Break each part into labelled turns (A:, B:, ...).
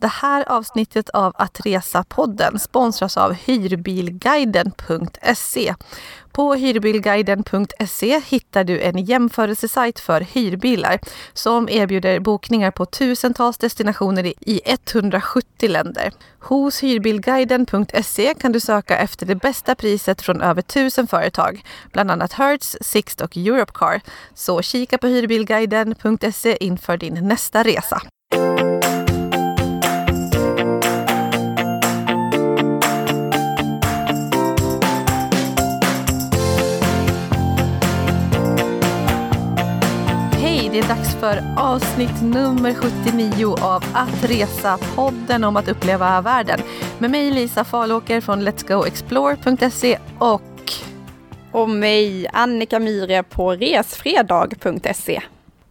A: Det här avsnittet av Att Resa-podden sponsras av hyrbilguiden.se. På hyrbilguiden.se hittar du en jämförelsesajt för hyrbilar som erbjuder bokningar på tusentals destinationer i 170 länder. Hos hyrbilguiden.se kan du söka efter det bästa priset från över tusen företag, bland annat Hertz, Sixt och Europcar. Så kika på hyrbilguiden.se inför din nästa resa. Det är dags för avsnitt nummer 79 av Att resa, podden om att uppleva världen. Med mig Lisa Falåker från letsgoexplore.se och
B: och mig Annika Myhre på resfredag.se.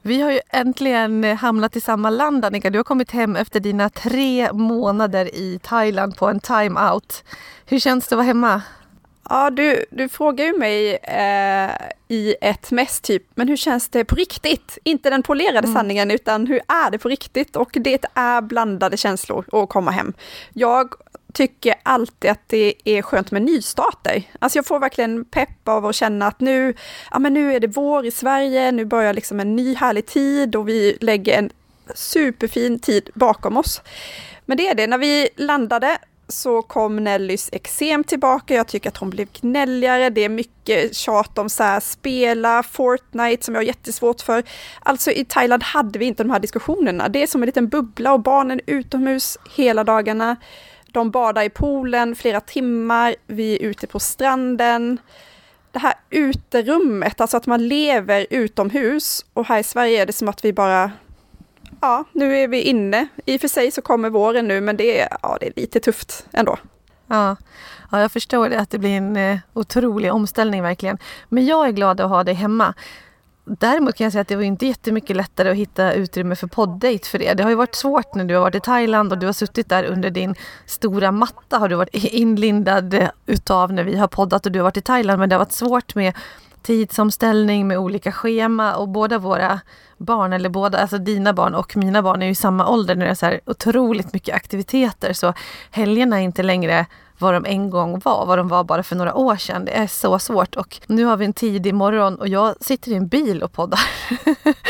A: Vi har ju äntligen hamnat i samma land Annika. Du har kommit hem efter dina tre månader i Thailand på en time-out. Hur känns det att vara hemma?
B: Ja, du, du frågar ju mig eh, i ett mess typ, men hur känns det på riktigt? Inte den polerade mm. sanningen, utan hur är det på riktigt? Och det är blandade känslor att komma hem. Jag tycker alltid att det är skönt med nystarter. Alltså jag får verkligen pepp av att känna att nu, ja men nu är det vår i Sverige, nu börjar liksom en ny härlig tid och vi lägger en superfin tid bakom oss. Men det är det, när vi landade så kom Nellys eksem tillbaka. Jag tycker att hon blev gnälligare. Det är mycket tjat om så här, spela Fortnite som jag har jättesvårt för. Alltså i Thailand hade vi inte de här diskussionerna. Det är som en liten bubbla och barnen är utomhus hela dagarna. De badar i poolen flera timmar. Vi är ute på stranden. Det här uterummet, alltså att man lever utomhus. Och här i Sverige är det som att vi bara ja, nu är vi inne. I och för sig så kommer våren nu, men det är, ja, det är lite tufft ändå.
A: Ja. ja, jag förstår det, att det blir en eh, otrolig omställning verkligen. Men jag är glad att ha dig hemma. Däremot kan jag säga att det var inte jättemycket lättare att hitta utrymme för poddejt för det. Det har ju varit svårt när du har varit i Thailand och du har suttit där under din stora matta har du varit inlindad eh, utav när vi har poddat och du har varit i Thailand. Men det har varit svårt med tidsomställning med olika schema och båda våra barn, eller båda, alltså dina barn och mina barn är ju i samma ålder när det är så här otroligt mycket aktiviteter så helgerna är inte längre vad de en gång var, vad de var bara för några år sedan. Det är så svårt och nu har vi en tidig morgon och jag sitter i en bil och poddar.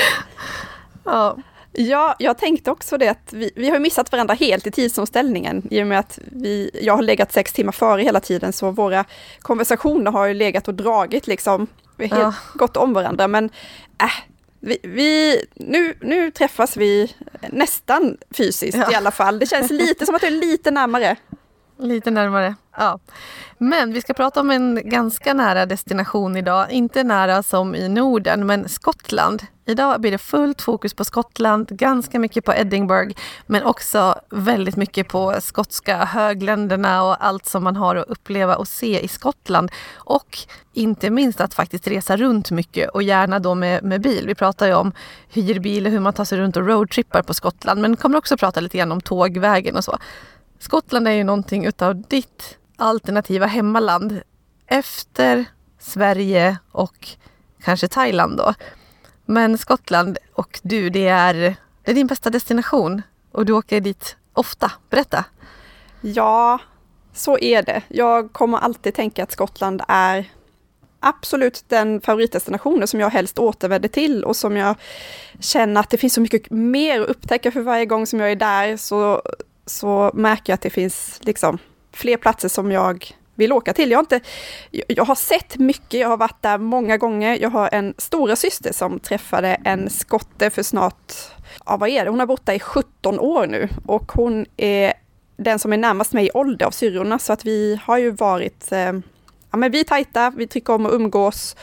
B: ja. Ja, jag tänkte också det att vi, vi har missat varandra helt i tidsomställningen i och med att vi, jag har legat sex timmar före hela tiden så våra konversationer har ju legat och dragit liksom. Vi har helt ja. gått om varandra men äh, vi, vi, nu, nu träffas vi nästan fysiskt ja. i alla fall. Det känns lite som att det är lite närmare.
A: Lite närmare, ja. Men vi ska prata om en ganska nära destination idag. Inte nära som i Norden, men Skottland. Idag blir det fullt fokus på Skottland, ganska mycket på Edinburgh, men också väldigt mycket på skotska högländerna och allt som man har att uppleva och se i Skottland. Och inte minst att faktiskt resa runt mycket och gärna då med, med bil. Vi pratar ju om hyrbil och hur man tar sig runt och roadtrippar på Skottland, men kommer också prata lite grann om tågvägen och så. Skottland är ju någonting utav ditt alternativa hemmaland efter Sverige och kanske Thailand då. Men Skottland och du, det är, det är din bästa destination och du åker dit ofta. Berätta!
B: Ja, så är det. Jag kommer alltid tänka att Skottland är absolut den favoritdestinationen som jag helst återvänder till och som jag känner att det finns så mycket mer att upptäcka för varje gång som jag är där så, så märker jag att det finns liksom fler platser som jag vill åka till. Jag har, inte, jag har sett mycket, jag har varit där många gånger. Jag har en stora syster som träffade en skotte för snart, ja vad är det, hon har bott där i 17 år nu och hon är den som är närmast mig i ålder av syrrorna så att vi har ju varit, eh, ja men vi är tajta, vi tycker om att umgås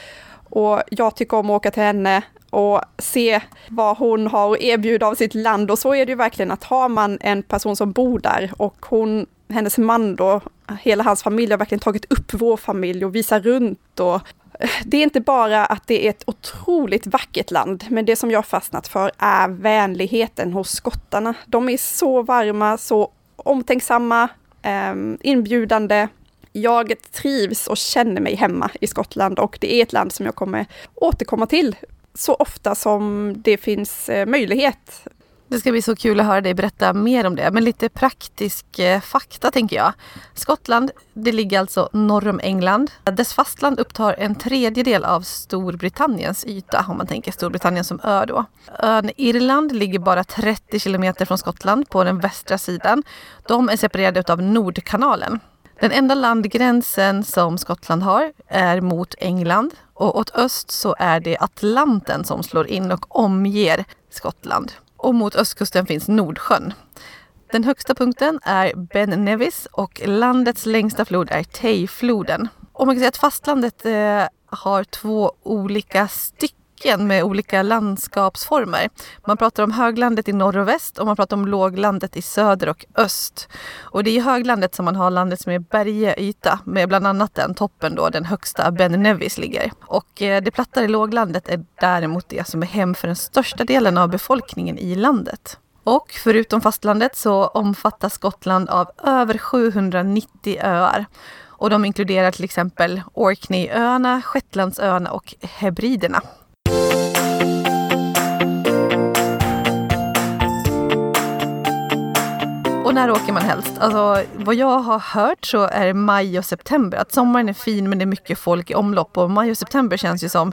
B: och jag tycker om att åka till henne och se vad hon har att erbjuda av sitt land. Och så är det ju verkligen att har man en person som bor där och hon, hennes man då, hela hans familj har verkligen tagit upp vår familj och visar runt och eh, det är inte bara att det är ett otroligt vackert land, men det som jag fastnat för är vänligheten hos skottarna. De är så varma, så omtänksamma, ehm, inbjudande. Jag trivs och känner mig hemma i Skottland och det är ett land som jag kommer återkomma till så ofta som det finns eh, möjlighet.
A: Det ska bli så kul att höra dig berätta mer om det. Men lite praktisk eh, fakta tänker jag. Skottland, det ligger alltså norr om England. Dess fastland upptar en tredjedel av Storbritanniens yta, om man tänker Storbritannien som ö då. Ön Irland ligger bara 30 kilometer från Skottland på den västra sidan. De är separerade av Nordkanalen. Den enda landgränsen som Skottland har är mot England och åt öst så är det Atlanten som slår in och omger Skottland och mot östkusten finns Nordsjön. Den högsta punkten är Ben Nevis och landets längsta flod är Tayfloden. Och man kan säga att fastlandet eh, har två olika stycken med olika landskapsformer. Man pratar om höglandet i norr och väst och man pratar om låglandet i söder och öst. Och det är i höglandet som man har landet som är bergig yta med bland annat den toppen då den högsta Ben Nevis ligger. Och eh, det plattare låglandet är däremot det som är hem för den största delen av befolkningen i landet. Och förutom fastlandet så omfattas Skottland av över 790 öar. Och de inkluderar till exempel Orkneyöarna, Shetlandsöarna och Hebriderna. När åker man helst? Alltså, vad jag har hört så är det maj och september. Att sommaren är fin men det är mycket folk i omlopp. Och maj och september känns ju som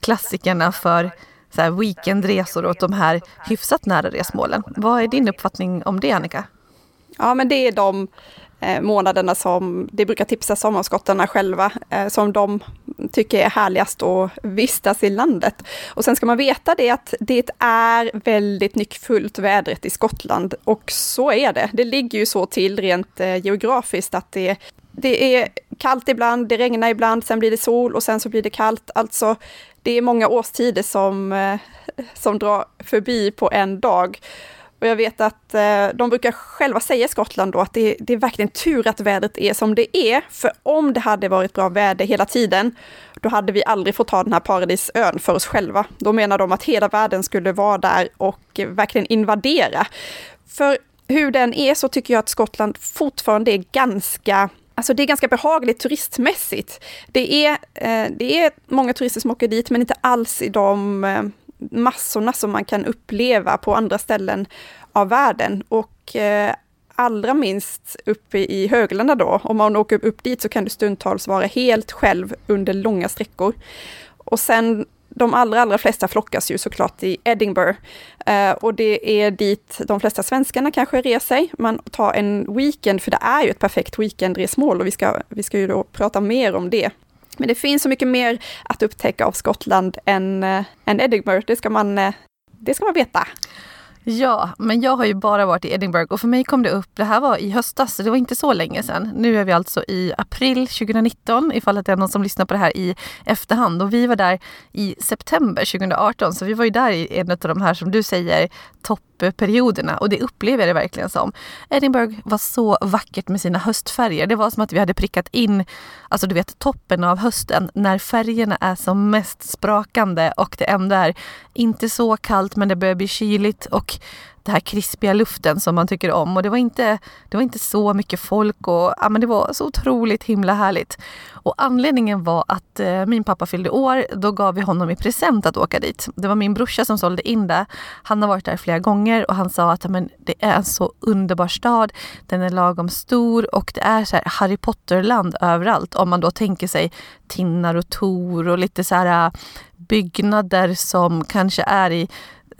A: klassikerna för så här weekendresor åt de här hyfsat nära resmålen. Vad är din uppfattning om det Annika?
B: Ja men det är de Eh, månaderna som det brukar tipsas om av skottarna själva, eh, som de tycker är härligast att vistas i landet. Och sen ska man veta det att det är väldigt nyckfullt vädret i Skottland och så är det. Det ligger ju så till rent eh, geografiskt att det, det är kallt ibland, det regnar ibland, sen blir det sol och sen så blir det kallt. Alltså, det är många årstider som, som drar förbi på en dag. Och jag vet att eh, de brukar själva säga i Skottland då att det, det, är verkligen tur att vädret är som det är. För om det hade varit bra väder hela tiden, då hade vi aldrig fått ta den här paradisön för oss själva. Då menar de att hela världen skulle vara där och verkligen invadera. För hur den är så tycker jag att Skottland fortfarande är ganska Alltså det är ganska behagligt turistmässigt. Det är, eh, det är många turister som åker dit, men inte alls i de eh, massorna som man kan uppleva på andra ställen av världen. Och eh, allra minst uppe i höglandet då. Om man åker upp dit så kan du stundtals vara helt själv under långa sträckor. Och sen de allra, allra flesta flockas ju såklart i Edinburgh. Eh, och det är dit de flesta svenskarna kanske reser. Man tar en weekend, för det är ju ett perfekt weekendresmål och vi ska, vi ska ju då prata mer om det. Men det finns så mycket mer att upptäcka av Skottland än, äh, än Edinburgh, det ska, man, äh, det ska man veta.
A: Ja, men jag har ju bara varit i Edinburgh och för mig kom det upp, det här var i höstas, så det var inte så länge sedan. Nu är vi alltså i april 2019, ifall att det är någon som lyssnar på det här i efterhand. Och vi var där i september 2018, så vi var ju där i en av de här, som du säger, topp toppperioderna och det upplever jag det verkligen som. Edinburgh var så vackert med sina höstfärger. Det var som att vi hade prickat in, alltså du vet toppen av hösten när färgerna är som mest sprakande och det ändå är inte så kallt men det börjar bli kyligt och den här krispiga luften som man tycker om. Och det var inte, det var inte så mycket folk och ja, men det var så otroligt himla härligt. Och anledningen var att eh, min pappa fyllde år. Då gav vi honom i present att åka dit. Det var min brorsa som sålde in det. Han har varit där flera gånger och han sa att men, det är en så underbar stad. Den är lagom stor och det är så Harry Potter-land överallt. Om man då tänker sig tinnar och tor och lite så här eh, byggnader som kanske är i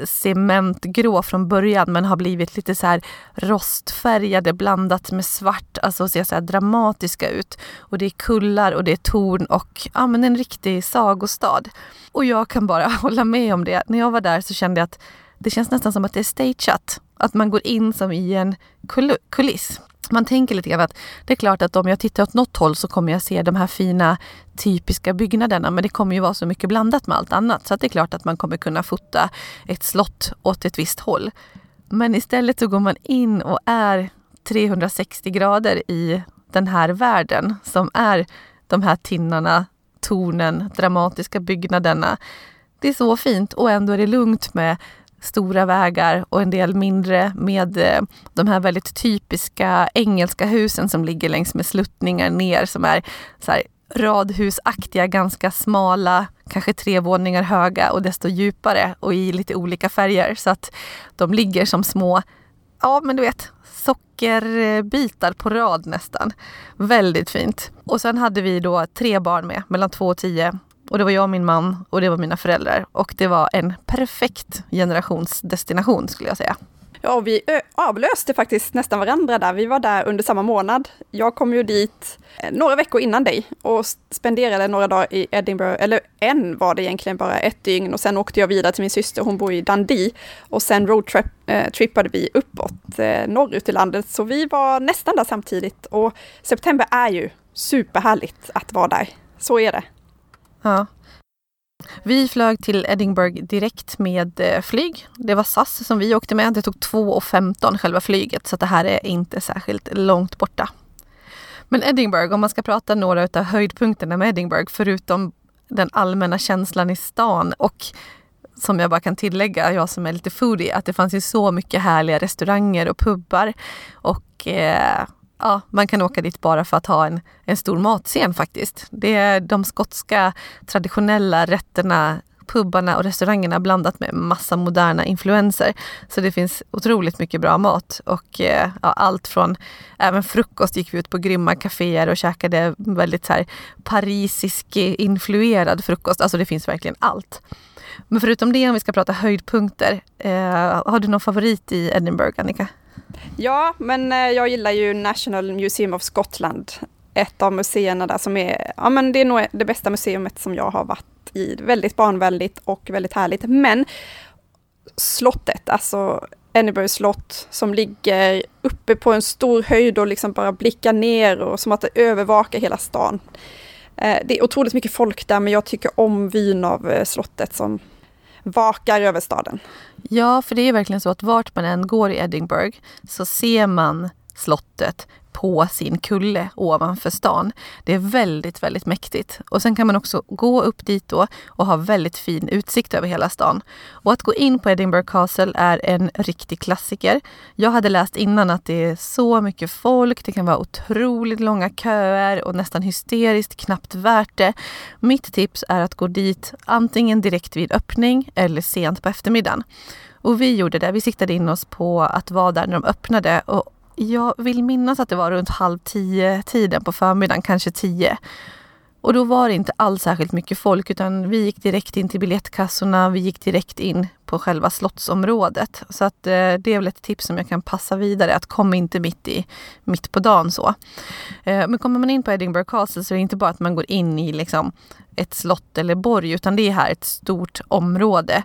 A: cementgrå från början men har blivit lite så här rostfärgade blandat med svart. Alltså ser så här dramatiska ut. Och det är kullar och det är torn och ja, men en riktig sagostad. Och jag kan bara hålla med om det. När jag var där så kände jag att det känns nästan som att det är stageat. Att man går in som i en kuliss man tänker lite grann att det är klart att om jag tittar åt något håll så kommer jag se de här fina typiska byggnaderna men det kommer ju vara så mycket blandat med allt annat så att det är klart att man kommer kunna fota ett slott åt ett visst håll. Men istället så går man in och är 360 grader i den här världen som är de här tinnarna, tornen, dramatiska byggnaderna. Det är så fint och ändå är det lugnt med stora vägar och en del mindre med eh, de här väldigt typiska engelska husen som ligger längs med sluttningar ner som är så här radhusaktiga, ganska smala, kanske tre våningar höga och desto djupare och i lite olika färger. Så att de ligger som små, ja men du vet, sockerbitar på rad nästan. Väldigt fint. Och sen hade vi då tre barn med, mellan två och tio. Och det var jag och min man och det var mina föräldrar. Och det var en perfekt generationsdestination skulle jag säga.
B: Ja, och vi avlöste faktiskt nästan varandra där. Vi var där under samma månad. Jag kom ju dit eh, några veckor innan dig och spenderade några dagar i Edinburgh, eller en var det egentligen bara, ett dygn och sen åkte jag vidare till min syster, hon bor i Dundee och sen roadtrippade eh, vi uppåt eh, norrut i landet. Så vi var nästan där samtidigt och september är ju superhärligt att vara där. Så är det.
A: Ja. Vi flög till Edinburgh direkt med eh, flyg. Det var SAS som vi åkte med. Det tog 2.15 själva flyget så det här är inte särskilt långt borta. Men Edinburgh, om man ska prata några av höjdpunkterna med Edinburgh förutom den allmänna känslan i stan och som jag bara kan tillägga, jag som är lite foodie, att det fanns ju så mycket härliga restauranger och pubbar och eh, ja, man kan åka dit bara för att ha en, en stor matscen faktiskt. Det är de skotska traditionella rätterna pubbarna och restaurangerna blandat med massa moderna influenser. Så det finns otroligt mycket bra mat och eh, ja, allt från, även frukost gick vi ut på grymma kaféer och käkade väldigt så här parisisk influerad frukost. Alltså det finns verkligen allt. Men förutom det, om vi ska prata höjdpunkter, eh, har du någon favorit i Edinburgh, Annika?
B: Ja, men eh, jag gillar ju National Museum of Scotland. Ett av museerna där som är, ja men det är nog det bästa museet som jag har varit i. Väldigt barnvänligt och väldigt härligt. Men slottet, alltså Edinburgh slott som ligger uppe på en stor höjd och liksom bara blickar ner och som att det övervakar hela stan. Eh, det är otroligt mycket folk där men jag tycker om vyn av eh, slottet som vakar över staden.
A: Ja, för det är verkligen så att vart man än går i Edinburgh så ser man slottet på sin kulle ovanför stan. Det är väldigt, väldigt mäktigt. Och sen kan man också gå upp dit då och ha väldigt fin utsikt över hela stan. Och att gå in på Edinburgh Castle är en riktig klassiker. Jag hade läst innan att det är så mycket folk, det kan vara otroligt långa köer och nästan hysteriskt knappt värt det. Mitt tips är att gå dit antingen direkt vid öppning eller sent på eftermiddagen. Och vi gjorde det. Vi siktade in oss på att vara där när de öppnade och jag vill minnas att det var runt halv tio tiden på förmiddagen, kanske tio. Och då var det inte alls särskilt mycket folk utan vi gick direkt in till biljettkassorna, vi gick direkt in på själva slottsområdet. Så att eh, det är väl ett tips som jag kan passa vidare, att komma inte mitt, i, mitt på dagen så. Eh, men kommer man in på Edinburgh Castle så är det inte bara att man går in i liksom ett slott eller borg utan det är här ett stort område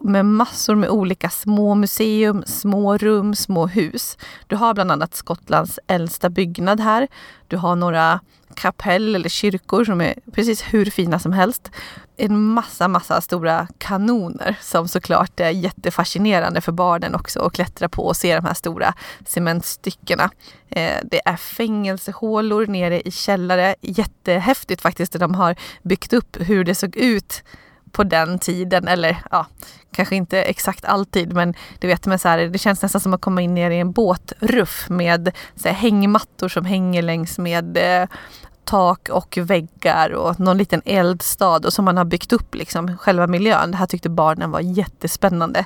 A: med massor med olika små museum, små rum, små hus. Du har bland annat Skottlands äldsta byggnad här. Du har några kapell eller kyrkor som är precis hur fina som helst. En massa, massa stora kanoner som såklart är jättefascinerande för barnen också att klättra på och se de här stora cementstyckena. Eh, det är fängelsehålor nere i källare. Jättehäftigt faktiskt de har byggt upp hur det såg ut på den tiden, eller ja, kanske inte exakt alltid, men du vet, men så här, det känns nästan som att komma in ner i en båtruff med så här, hängmattor som hänger längs med eh, tak och väggar och någon liten eldstad och som man har byggt upp liksom själva miljön. Det här tyckte barnen var jättespännande.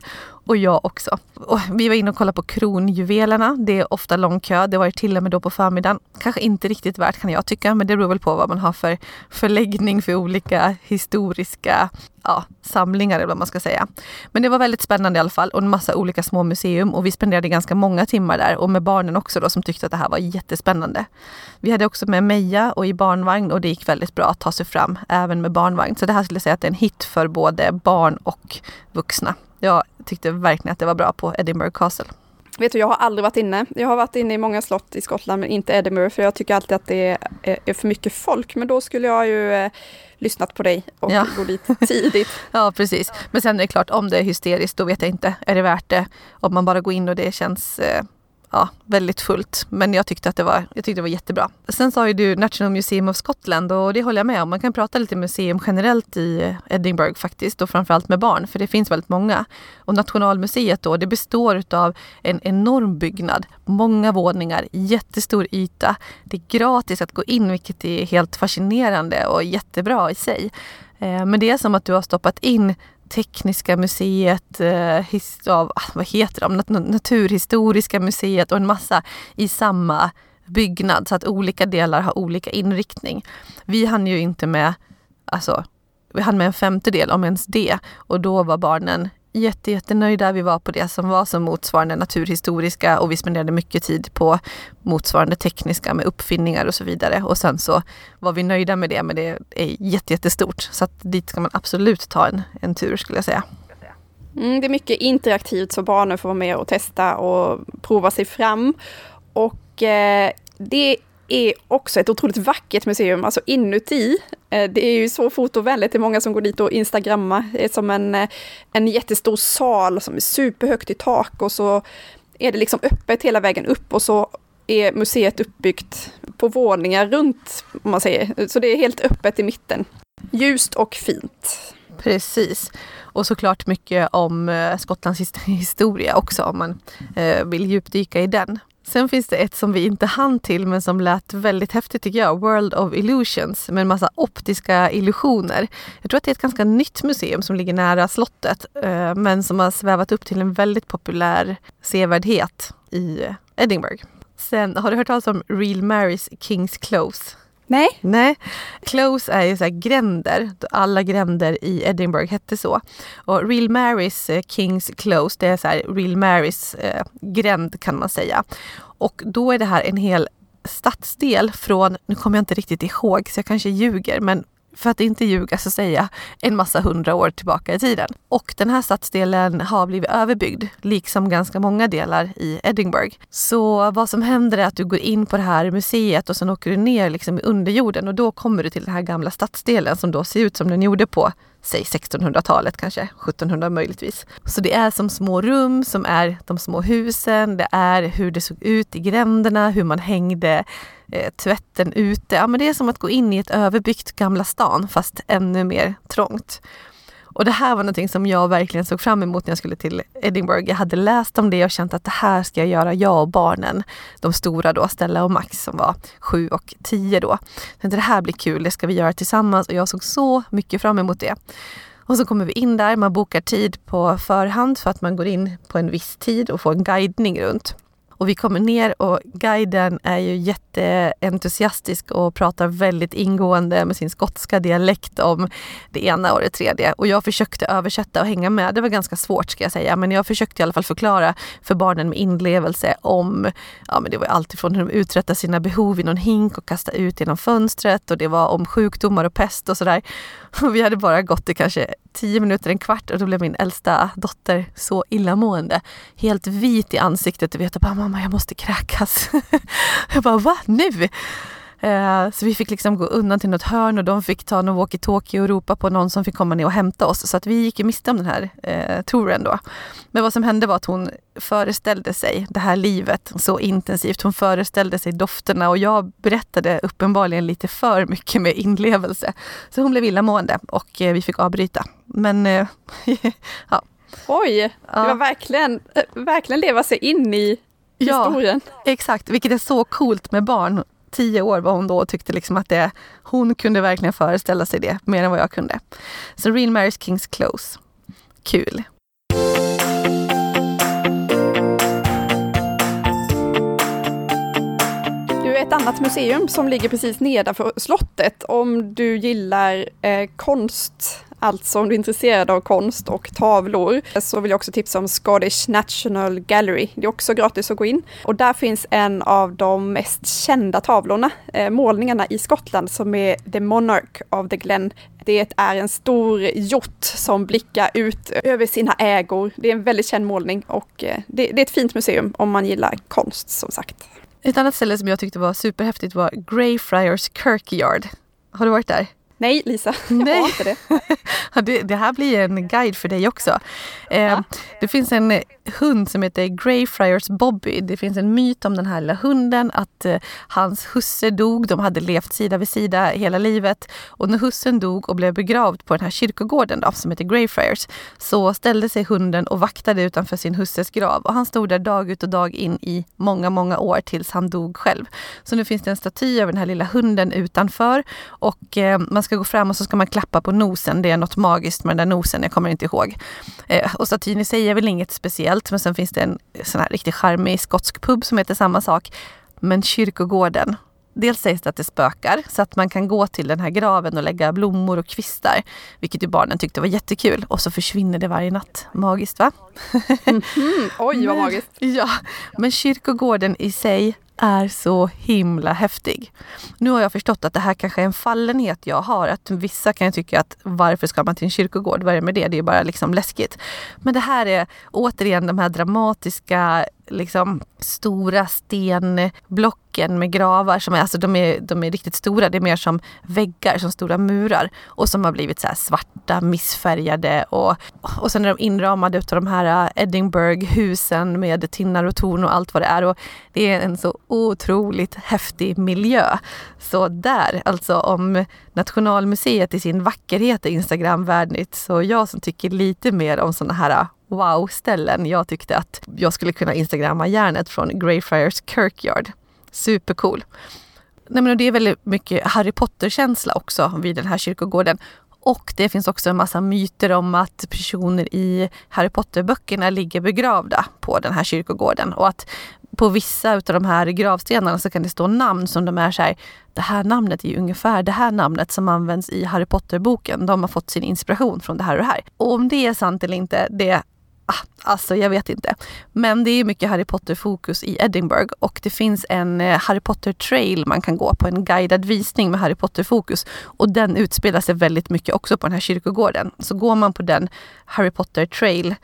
A: Och jag också. Och vi var inne och kollade på kronjuvelerna. Det är ofta lång kö. Det var det till och med då på förmiddagen. Kanske inte riktigt värt kan jag tycka, men det beror väl på vad man har för förläggning för olika historiska ja, samlingar eller vad man ska säga. Men det var väldigt spännande i alla fall och en massa olika små museum och vi spenderade ganska många timmar där och med barnen också då som tyckte att det här var jättespännande. Vi hade också med Meja och i barnvagn och det gick väldigt bra att ta sig fram även med barnvagn. Så det här skulle jag säga att det är en hit för både barn och vuxna. Jag tyckte verkligen att det var bra på Edinburgh Castle.
B: Vet du, jag har aldrig varit inne. Jag har varit inne i många slott i Skottland, men inte Edinburgh, för jag tycker alltid att det är, för mycket folk. Men då skulle jag ju eh, lyssnat på dig och ja. gå dit tidigt.
A: ja, precis. Men sen är det klart, om det är hysteriskt, då vet jag inte. Är det värt det? Om man bara går in och det känns eh, ja, väldigt fullt. Men jag tyckte att det var, jag tyckte det var jättebra. Sen sa ju du National Museum of Scotland och det håller jag med om. Man kan prata lite museum generellt i eh, Edinburgh faktiskt och framförallt med barn för det finns väldigt många. Och Nationalmuseet då, det består av en enorm byggnad, många våningar, jättestor yta. Det är gratis att gå in vilket är helt fascinerande och jättebra i sig. Eh, men det är som att du har stoppat in Tekniska museet, eh, his, av, ah, vad heter de? Naturhistoriska museet och en massa i samma byggnad så att olika delar har olika inriktning. Vi hann ju inte med, alltså, vi hann med en femtedel om ens det och då var barnen jätte, jättenöjda. Vi var på det som var som motsvarande naturhistoriska och vi spenderade mycket tid på motsvarande tekniska med uppfinningar och så vidare. Och sen så var vi nöjda med det, men det är jätte, jättestort. Så att dit ska man absolut ta en, en tur skulle jag säga.
B: Mm, det är mycket interaktivt så barnen får vara med och testa och prova sig fram. Och eh, det är också ett otroligt vackert museum, alltså inuti. Eh, det är ju så fotovänligt, det är många som går dit och instagrammar. Det eh, är som en, eh, en jättestor sal som är superhögt i tak och så är det liksom öppet hela vägen upp och så är museet uppbyggt på våningar runt, om man säger. Så det är helt öppet i mitten. Ljust och fint.
A: Precis. Och såklart mycket om Skottlands historia också om man vill djupdyka i den. Sen finns det ett som vi inte hann till men som lät väldigt häftigt tycker jag. World of Illusions med en massa optiska illusioner. Jag tror att det är ett ganska nytt museum som ligger nära slottet eh, men som har svävat upp till en väldigt populär sevärdhet i eh, Edinburgh. Sen har du hört talas om Real Marys Kings Close?
B: Nej.
A: Nej. Close är ju så gränder. Alla gränder i Edinburgh hette så. Och Real Marys eh, Kings Close, det är så här Real Marys eh, gränd kan man säga. Och då är det här en hel stadsdel från, nu kommer jag inte riktigt ihåg så jag kanske ljuger, men för att inte ljuga så säger jag en massa hundra år tillbaka i tiden. Och den här stadsdelen har blivit överbyggd, liksom ganska många delar i Edinburgh. Så vad som händer är att du går in på det här museet och sen åker du ner liksom i underjorden och då kommer du till den här gamla stadsdelen som då ser ut som den gjorde på säg 1600-talet kanske, 1700 möjligtvis. Så det är som små rum som är de små husen, det är hur det såg ut i gränderna, hur man hängde eh, tvätten ute. Ja, men det är som att gå in i ett överbyggt Gamla stan fast ännu mer trångt. Och det här var någonting som jag verkligen såg fram emot när jag skulle till Edinburgh. Jag hade läst om det och känt att det här ska jag göra, jag och barnen. De stora då, Stella och Max som var sju och tio då. Jag tänkte det här blir kul, det ska vi göra tillsammans och jag såg så mycket fram emot det. Och så kommer vi in där, man bokar tid på förhand för att man går in på en viss tid och får en guidning runt. Och vi kommer ner och guiden är ju jätteentusiastisk och pratar väldigt ingående med sin skotska dialekt om det ena och det tredje. Och jag försökte översätta och hänga med. Det var ganska svårt ska jag säga, men jag försökte i alla fall förklara för barnen med inlevelse om, ja men det var alltifrån hur de uträttar sina behov i någon hink och kastar ut genom fönstret och det var om sjukdomar och pest och sådär. Vi hade bara gått i kanske tio minuter, en kvart och då blev min äldsta dotter så illamående. Helt vit i ansiktet och vet att mamma jag måste kräkas. jag bara va nu? Eh, så vi fick liksom gå undan till något hörn och de fick ta någon walkie-talkie och ropa på någon som fick komma ner och hämta oss. Så att vi gick miste om den här eh, touren då. Men vad som hände var att hon föreställde sig det här livet så intensivt. Hon föreställde sig dofterna och jag berättade uppenbarligen lite för mycket med inlevelse. Så hon blev illamående och eh, vi fick avbryta. Men eh, ja.
B: Oj, det var verkligen, eh, verkligen leva sig in i historien.
A: Ja, exakt, vilket är så coolt med barn tio år var hon då och tyckte liksom att det, hon kunde verkligen föreställa sig det mer än vad jag kunde. Så Real Marys Kings Close. Kul.
B: Du, ett annat museum som ligger precis nedanför slottet om du gillar eh, konst Alltså om du är intresserad av konst och tavlor så vill jag också tipsa om Scottish National Gallery. Det är också gratis att gå in. Och där finns en av de mest kända tavlorna, eh, målningarna i Skottland som är The Monarch of the Glen. Det är en stor hjort som blickar ut över sina ägor. Det är en väldigt känd målning och eh, det, det är ett fint museum om man gillar konst som sagt.
A: Ett annat ställe som jag tyckte var superhäftigt var Greyfriars Kirkyard. Har du varit där?
B: Nej, Lisa,
A: Nej.
B: det.
A: det. Det här blir en guide för dig också. Eh,
B: Ja.
A: Det finns en hund som heter Greyfriars Bobby. Det finns en myt om den här lilla hunden att eh, hans husse dog. De hade levt sida vid sida hela livet. Och när hussen dog och blev begravd på den här kyrkogården då, som heter Greyfriars så ställde sig hunden och vaktade utanför sin husses grav. Och han stod där dag ut och dag in i många, många år tills han dog själv. Så nu finns det en staty av den här lilla hunden utanför och eh, man ska gå fram och så ska man klappa på nosen. Det är något magiskt med den där nosen, jag kommer inte ihåg. Eh, och sig är väl inget speciellt men sen finns det en sån här riktigt charmig skotsk pub som heter samma sak. Men kyrkogården, Dels sägs det att det spökar så att man kan gå till den här graven och lägga blommor och kvistar. Vilket ju barnen tyckte var jättekul. Och så försvinner det varje natt. Magiskt va?
B: Mm, oj, vad
A: Men-
B: magiskt.
A: Ja, men kyrkogården i sig är så himla häftig. Nu har jag förstått att det här kanske är en fallenhet jag har. Att vissa kan tycka att varför ska man till en kyrkogård? Vad är det med det? Det är ju bara liksom läskigt. Men det här är återigen de här dramatiska, liksom stora stenblocken med gravar som är, alltså de är, de är riktigt stora. Det är mer som väggar, som stora murar. Och som har blivit så här svarta, missfärgade och, och sen är de inramade utav de här äh, Edinburgh-husen med tinnar och torn och allt vad det är. Och det är en så otroligt häftig miljö. Så där, alltså om Nationalmuseet i sin vackerhet är Instagramvärdigt så jag som tycker lite mer om sådana här äh, wow-ställen. Jag tyckte att jag skulle kunna instagramma järnet från Greyfriars Kirkyard. Supercool. Nej, men det är väldigt mycket Harry Potter-känsla också vid den här kyrkogården. Och det finns också en massa myter om att personer i Harry Potter-böckerna ligger begravda på den här kyrkogården. Och att på vissa av de här gravstenarna så kan det stå namn som de är så här, det här namnet är ju ungefär det här namnet som används i Harry Potter-boken. De har fått sin inspiration från det här och det här. Och om det är sant eller inte, det Ah, alltså jag vet inte. Men det är mycket Harry Potter-fokus i Edinburgh och det finns en eh, Harry Potter-trail man kan gå på, en guidad visning med Harry Potter-fokus. Och den utspelar sig väldigt mycket också på den här kyrkogården. Så går man på den Harry Potter-trail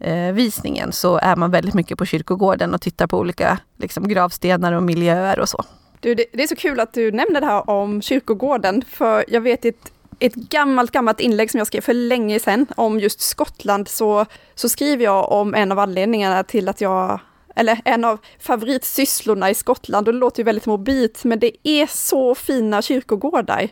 A: eh, visningen så är man väldigt mycket på kyrkogården och tittar på olika liksom, gravstenar och miljöer och så.
B: Du, det, det är så kul att du nämner det här om kyrkogården, för jag vet ett, ett gammalt, gammalt inlägg som jag skrev för länge sedan om just Skottland, så, så skriver jag om en av anledningarna till att jag eller en av favoritsysslorna i Skottland, och det låter ju väldigt mobilt, men det är så fina kyrkogårdar.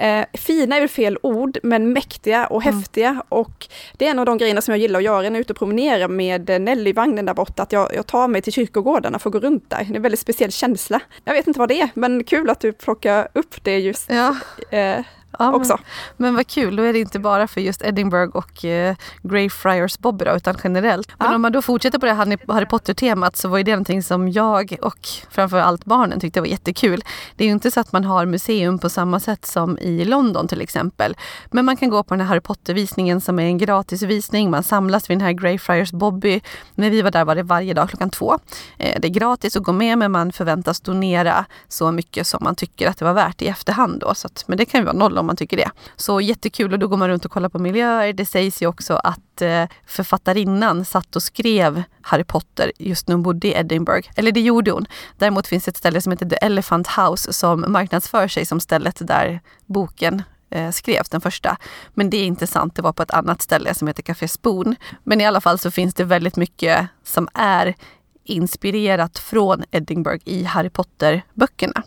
B: Eh, fina är väl fel ord, men mäktiga och
A: Mm.
B: häftiga. Och det är en av de grejerna som jag gillar att göra när jag är ute och promenerar med Nellyvagnen där borta, att jag, jag tar mig till kyrkogårdarna för att gå runt där. Det är en väldigt speciell känsla. Jag vet inte vad det är, men kul att du plockar upp det just
A: Ja,
B: eh,
A: ja
B: också.
A: Men, men vad kul, då är det inte bara för just Edinburgh och eh, Greyfriars Bobby då, utan generellt. Men
B: Ja.
A: om man då fortsätter på det här Harry Potter-temat så var ju det någonting som jag och framförallt barnen tyckte var jättekul. Det är ju inte så att man har museum på samma sätt som i i London till exempel. Men man kan gå på den här Harry Potter-visningen som är en gratisvisning. Man samlas vid den här Greyfriars Bobby. När vi var där var det varje dag klockan två. Eh, det är gratis att gå med men man förväntas donera så mycket som man tycker att det var värt i efterhand. Då. Så att, men det kan ju vara noll om man tycker det. Så jättekul och då går man runt och kollar på miljöer. Det sägs ju också att Eh, författarinnan satt och skrev Harry Potter just när hon bodde i Edinburgh. Eller det gjorde hon. Däremot finns ett ställe som heter The Elephant House som marknadsför sig som stället där boken eh, skrevs, den första. Men det är inte sant, det var på ett annat ställe som heter Café Spoon. Men i alla fall så finns det väldigt mycket som är inspirerat från Edinburgh i Harry Potter-böckerna.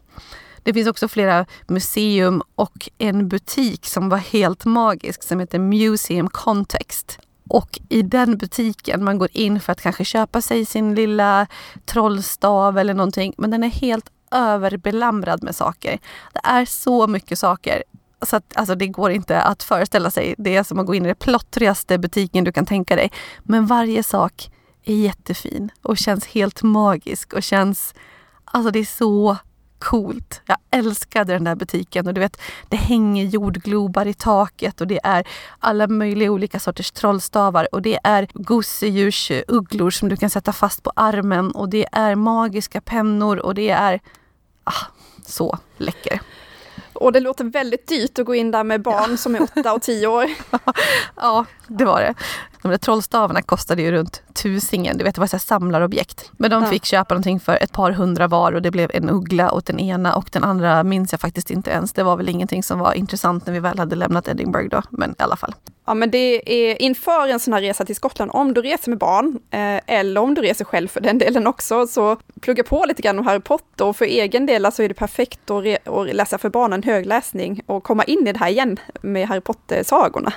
A: Det finns också flera museum och en butik som var helt magisk som heter Museum Context. Och i den butiken, man går in för att kanske köpa sig sin lilla trollstav eller någonting, men den är helt överbelamrad med saker. Det är så mycket saker så att, alltså, det går inte att föreställa sig. Det är som att gå in i den plottrigaste butiken du kan tänka dig. Men varje sak är jättefin och känns helt magisk och känns... Alltså det är så coolt. Jag älskade den där butiken och du vet, det hänger jordglobar i taket och det är alla möjliga olika sorters trollstavar och det är gosedjursugglor eh, som du kan sätta fast på armen och det är magiska pennor och det är ah, så läcker.
B: Och det låter väldigt dyrt att gå in där med barn ja. som är åtta och tio år.
A: ja, det var det. De där trollstavarna kostade ju runt tusingen, du vet det var så samlarobjekt. Men de fick köpa någonting för ett par hundra var och det blev en uggla åt den ena och den andra minns jag faktiskt inte ens. Det var väl ingenting som var intressant när vi väl hade lämnat Edinburgh då, men i alla fall.
B: Ja, men det är inför en sån här resa till Skottland, om du reser med barn, eh, eller om du reser själv för den delen också, så plugga på lite grann om Harry Potter. Och för egen del så alltså är det perfekt att, att läsa för barnen högläsning och komma in i det här igen med Harry Potter-sagorna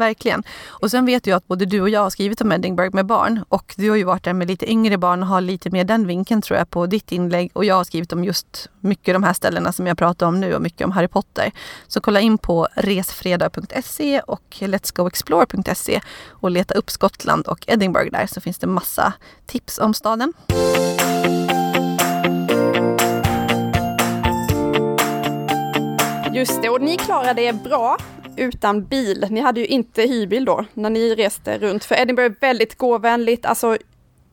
A: verkligen. Och sen vet jag att både du och jag har skrivit om Edinburgh med barn och du har ju varit där med lite yngre barn och har lite mer den vinkeln tror jag på ditt inlägg och jag har skrivit om just mycket de här ställena som jag pratar om nu och mycket om Harry Potter. Så kolla in på resfredag.se och letsgoexplore.se och leta upp Skottland och Edinburgh där så finns det massa tips om staden.
B: Just det, och ni klarade er bra utan bil. Ni hade ju inte hyrbil då när ni reste runt, för Edinburgh är väldigt gåvänligt. Alltså,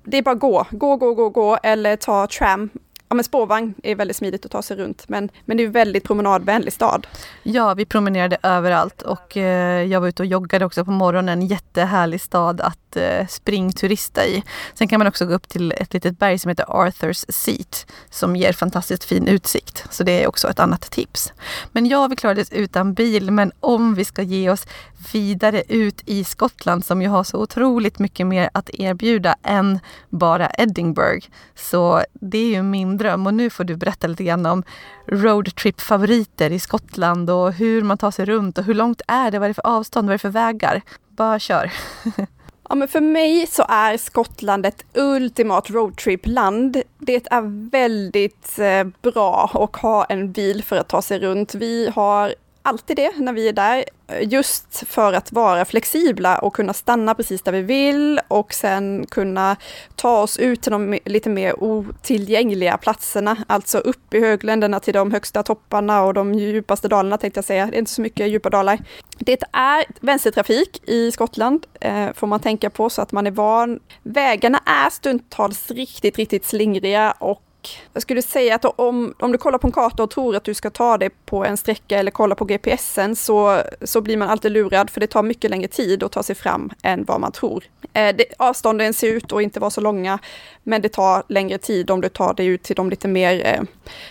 B: det är bara gå, gå, gå, gå, gå eller ta tram ja, men spårvagn är väldigt smidigt att ta sig runt, men, men det är väldigt promenadvänlig stad.
A: Ja, vi promenerade överallt och eh, jag var ute och joggade också på morgonen. Jättehärlig stad att eh, springturista i. Sen kan man också gå upp till ett litet berg som heter Arthurs Seat som ger fantastiskt fin utsikt. Så det är också ett annat tips. Men ja, vi klarade oss utan bil, men om vi ska ge oss vidare ut i Skottland som ju har så otroligt mycket mer att erbjuda än bara Edinburgh. Så det är ju min dröm och nu får du berätta lite grann om roadtrip-favoriter i Skottland och hur man tar sig runt och hur långt är det, vad är det för avstånd, vad är det för vägar? Bara kör!
B: Ja, men för mig så är Skottland ett ultimat roadtrip-land. Det är väldigt eh, bra att ha en bil för att ta sig runt. Vi har alltid det när vi är där, just för att vara flexibla och kunna stanna precis där vi vill och sen kunna ta oss ut till de lite mer otillgängliga platserna, alltså upp i högländerna till de högsta topparna och de djupaste dalarna tänkte jag säga. Det är inte så mycket djupa dalar. Det är vänstertrafik i Skottland, eh, får man tänka på så att man är van. Vägarna är stundtals riktigt, riktigt slingriga och jag skulle säga att om, om du kollar på en karta och tror att du ska ta dig på en sträcka eller kolla på GPSen så, så blir man alltid lurad för det tar mycket längre tid att ta sig fram än vad man tror. Eh, det, avstånden ser ut att inte vara så långa men det tar längre tid om du tar dig ut till de lite mer eh,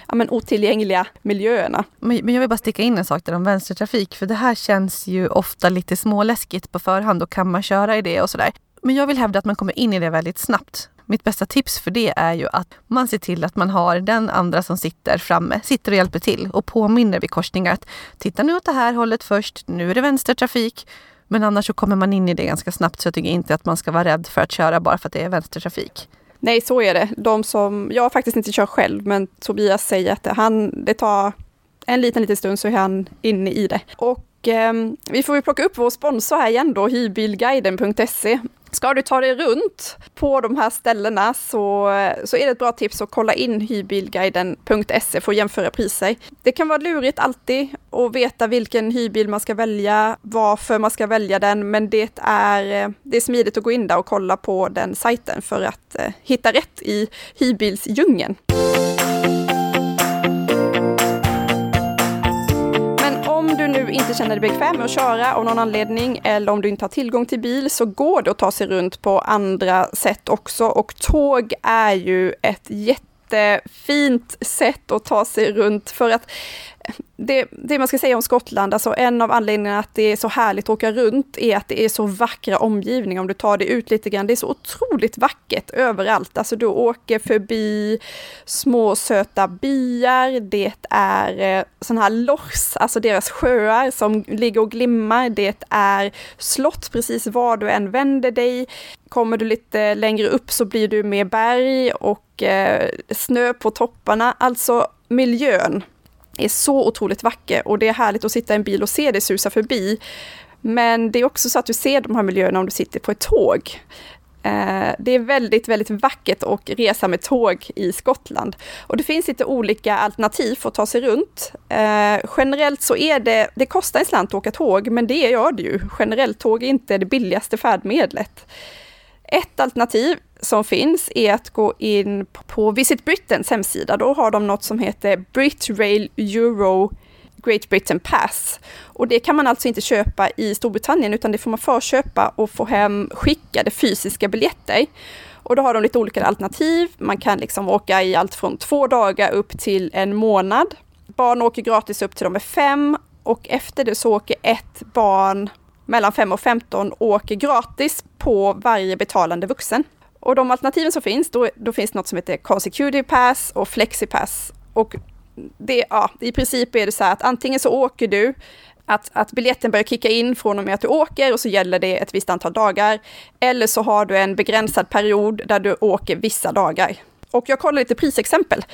B: ja, men otillgängliga miljöerna.
A: Men, men jag vill bara sticka in en sak där om vänstertrafik för det här känns ju ofta lite småläskigt på förhand och kan man köra i det och sådär. Men jag vill hävda att man kommer in i det väldigt snabbt mitt bästa tips för det är ju att man ser till att man har den andra som sitter framme, sitter och hjälper till och påminner vid korsningar att titta nu åt det här hållet först, nu är det vänstertrafik. Men annars så kommer man in i det ganska snabbt så jag tycker inte att man ska vara rädd för att köra bara för att det är vänstertrafik.
B: Nej, så är det. De som, jag faktiskt inte kör själv, men Tobias säger att det, han, det tar en liten, liten stund så är han inne i det. Och eh, vi får ju plocka upp vår sponsor här igen då, hyrbilguiden.se. Ska du ta dig runt på de här ställena så, så är det ett bra tips att kolla in hyrbilguiden.se för att jämföra priser. Det kan vara lurigt alltid att veta vilken hyrbil man ska välja, varför man ska välja den, men det är, eh, det är smidigt att gå in där och kolla på den sajten för att eh, hitta rätt i hyrbilsdjungeln. Inte känner dig bekväm med att köra av någon anledning eller om du inte har tillgång till bil så går det att ta sig runt på andra sätt också. Och tåg är ju ett jättefint sätt att ta sig runt för att det, det, man ska säga om Skottland, alltså en av anledningarna att det är så härligt att åka runt är att det är så vackra omgivningar. Om du tar det ut lite grann, det är så otroligt vackert överallt. Alltså du åker förbi små söta byar, det är eh, sådana här lochs, alltså deras sjöar som ligger och glimmar. Det är slott precis var du än vänder dig. Kommer du lite längre upp så blir du med berg och eh, snö på topparna. Alltså miljön är så otroligt vacker och det är härligt att sitta i en bil och se det susa förbi. Men det är också så att du ser de här miljöerna om du sitter på ett tåg. Eh, det är väldigt, väldigt vackert att resa med tåg i Skottland. Och det finns lite olika alternativ för att ta sig runt. Eh, generellt så är det, det kostar en slant att åka tåg, men det gör det ju. Generellt tåg är inte det billigaste färdmedlet. Ett alternativ som finns är att gå in på Visit Britains hemsida. Då har de något som heter Brit Rail Euro Great Britain Pass. Och det kan man alltså inte köpa i Storbritannien utan det får man förköpa och få hem skickade fysiska biljetter. Och då har de lite olika alternativ. Man kan liksom åka i allt från två dagar upp till en månad. Barn åker gratis upp till de är fem och efter det så åker ett barn mellan 5 och 15 åker gratis på varje betalande vuxen. Och de alternativen som finns, då, då finns något som heter Consecutive Pass och Flexipass. Och det, ja, i princip är det så här att antingen så åker du, att, att biljetten börjar kicka in från och med att du åker och så gäller det ett visst antal dagar. Eller så har du en begränsad period där du åker vissa dagar. Och jag kollar lite prisexempel.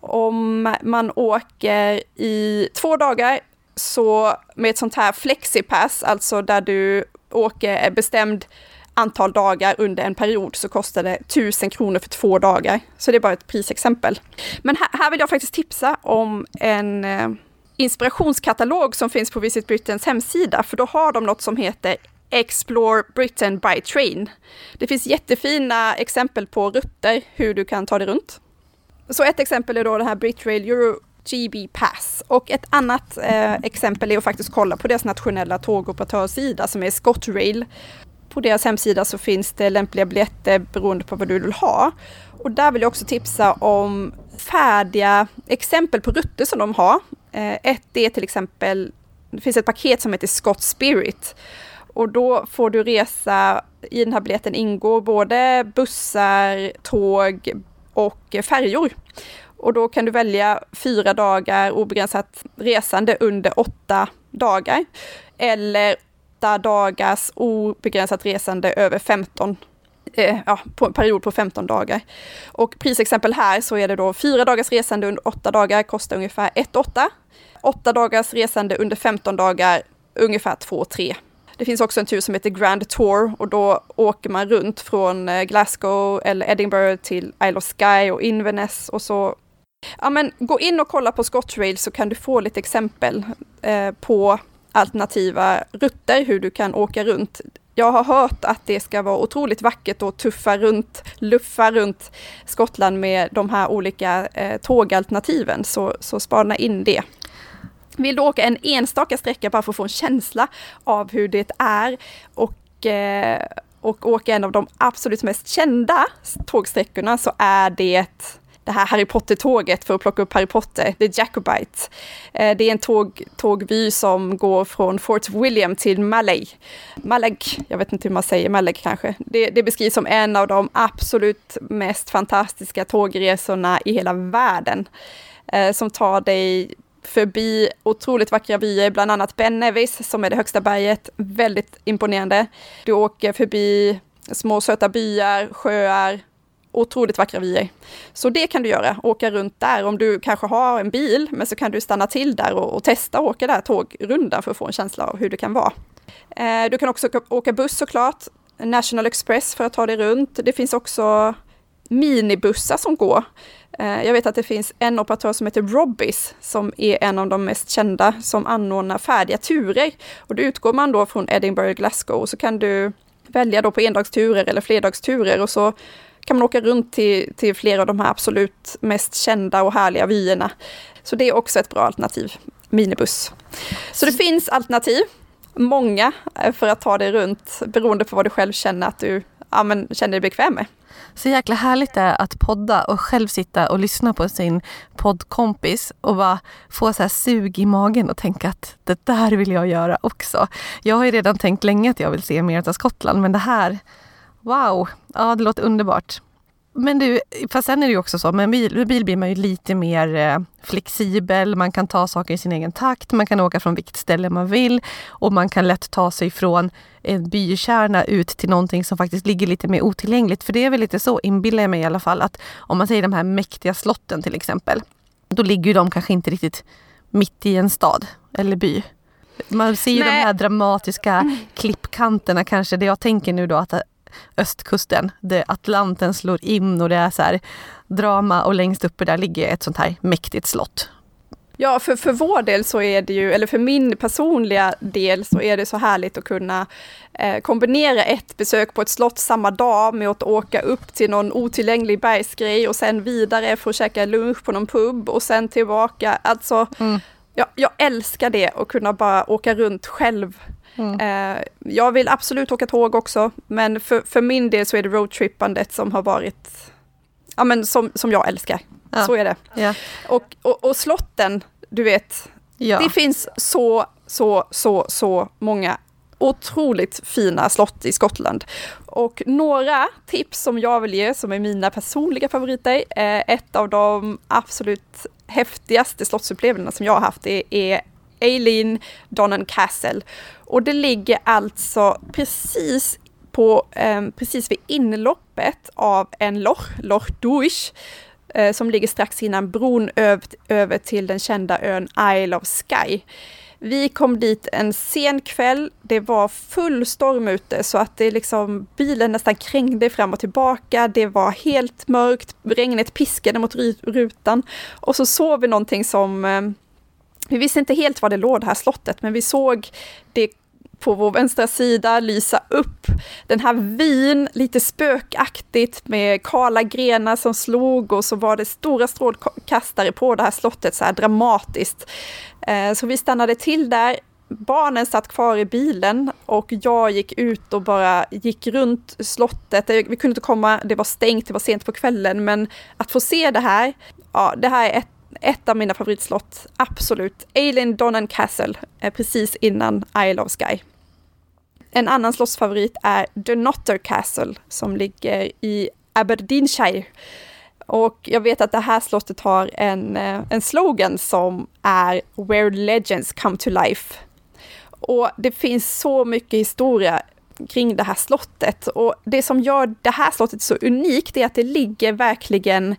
B: Om man åker i två dagar så med ett sånt här flexipass, alltså där du åker ett bestämd antal dagar under en period så kostar det 1000 kronor för två dagar. Så det är bara ett prisexempel. Men här, här vill jag faktiskt tipsa om en eh, inspirationskatalog som finns på Visit Britains hemsida, för då har de något som heter Explore Britain by Train. Det finns jättefina exempel på rutter, hur du kan ta dig runt. Så ett exempel är då det här Britrail Euro GB Pass. Och ett annat eh, exempel är att faktiskt kolla på deras nationella tågoperatörsida som är Scotrail. På deras hemsida så finns det lämpliga biljetter beroende på vad du vill ha. Och där vill jag också tipsa om färdiga exempel på rutter som de har. Eh, ett är till exempel, det finns ett paket som heter Scott Spirit. Och då får du resa, i den här biljetten ingår både bussar, tåg och färjor. Och då kan du välja fyra dagar obegränsat resande under åtta dagar. Eller åtta dagars obegränsat resande över 15 eh, ja, på en period på 15 dagar. Och prisexempel här så är det då fyra dagars resande under åtta dagar kostar ungefär 1,8. Åtta dagars resande under 15 dagar ungefär 2,3. Det finns också en tur som heter Grand Tour och då åker man runt från eh, Glasgow eller Edinburgh till Isle of Skye och Inverness och så Ja men gå in och kolla på Scotrail så kan du få lite exempel eh, på alternativa rutter, hur du kan åka runt. Jag har hört att det ska vara otroligt vackert att tuffa runt, luffa runt Skottland med de här olika eh, tågalternativen, så, så spana in det. Vill du åka en enstaka sträcka bara för att få en känsla av hur det är och, eh, och åka en av de absolut mest kända tågsträckorna så är det det här Harry Potter-tåget för att plocka upp Harry Potter, det är Jacobite. Eh, det är en tåg, tågby som går från Fort William till Malay. Malag, jag vet inte hur man säger, Malag kanske. Det, det beskrivs som en av de absolut mest fantastiska tågresorna i hela världen. Eh, som tar dig förbi otroligt vackra vyer, bland annat Ben Nevis som är det högsta berget, väldigt imponerande. Du åker förbi små söta byar, sjöar, otroligt vackra vyer. Så det kan du göra, åka runt där. Om du kanske har en bil, men så kan du stanna till där och, och testa att åka där tågrundan för att få en känsla av hur det kan vara. Eh, du kan också åka buss såklart, National Express för att ta dig runt. Det finns också minibussar som går. Eh, jag vet att det finns en operatör som heter Robbis som är en av de mest kända som anordnar färdiga turer. Och då utgår man då från Edinburgh, Glasgow och så kan du välja då på endagsturer eller flerdagsturer och så kan man åka runt till, till flera av de här absolut mest kända och härliga vyerna. Så det är också ett bra alternativ, minibuss. Så det finns alternativ, många, eh, för att ta dig runt beroende på vad du själv känner att du ja, men, känner dig bekväm med.
A: Så jäkla härligt det är att podda och själv sitta och lyssna på sin poddkompis och bara få så här sug i magen och tänka att det där vill jag göra också. Jag har ju redan tänkt länge att jag vill se mer av Skottland men det här Wow, ja det låter underbart. Men du, fast sen är det ju också så, med bil, med bil blir man ju lite mer eh, flexibel, man kan ta saker i sin egen takt, man kan åka från vilket ställe man vill och man kan lätt ta sig från en bykärna ut till någonting som faktiskt ligger lite mer otillgängligt. För det är väl lite så, inbillar jag mig i alla fall, att om man säger de här mäktiga slotten till exempel, då ligger de kanske inte riktigt mitt i en stad eller by. Man ser ju Nej. de här dramatiska mm. klippkanterna kanske. Det jag tänker nu då att östkusten där Atlanten slår in och det är så här drama och längst uppe där ligger ett sånt här mäktigt slott.
B: Ja, för, för vår del så är det ju, eller för min personliga del så är det så härligt att kunna eh, kombinera ett besök på ett slott samma dag med att åka upp till någon otillgänglig bergsgrej och sen vidare för att käka lunch på någon pub och sen tillbaka. Alltså, mm. jag, jag älskar det och kunna bara åka runt själv. Mm. Eh, jag vill absolut åka tåg också, men för, för min del så är det roadtrippandet som har varit, ja men som, som jag älskar. Ja. Så är det. Ja. Och, och, och slotten, du vet, ja. det finns så, så, så, så många otroligt fina slott i Skottland. Och några tips som jag vill ge, som är mina personliga favoriter, ett av de absolut häftigaste slottsupplevelserna som jag har haft, det är Eileen Donnan Castle. Och det ligger alltså precis på, eh, precis vid inloppet av en loch, Loch Duish, eh, som ligger strax innan bron över, över till den kända ön Isle of Skye. Vi kom dit en sen kväll. Det var full storm ute så att det liksom bilen nästan krängde fram och tillbaka. Det var helt mörkt. Regnet piskade mot rutan och så såg vi någonting som eh, vi visste inte helt var det låg, det här slottet, men vi såg det på vår vänstra sida lysa upp den här vin, lite spökaktigt med kala grenar som slog och så var det stora strålkastare på det här slottet så här dramatiskt. Eh, så vi stannade till där. Barnen satt kvar i bilen och jag gick ut och bara gick runt slottet. Eh, vi kunde inte komma, det var stängt, det var sent på kvällen, men att få se det här, ja, det här är ett ett av mina favoritslott, absolut. Eileen Donnan Castle, eh, precis innan Isle of Skye. En annan slottsfavorit är The Notter Castle som ligger i Aberdeenshire. Och jag vet att det här slottet har en, eh, en slogan som är Where Legends Come to Life. Och det finns så mycket historia kring det här slottet. Och det som gör det här slottet så unikt är att det ligger verkligen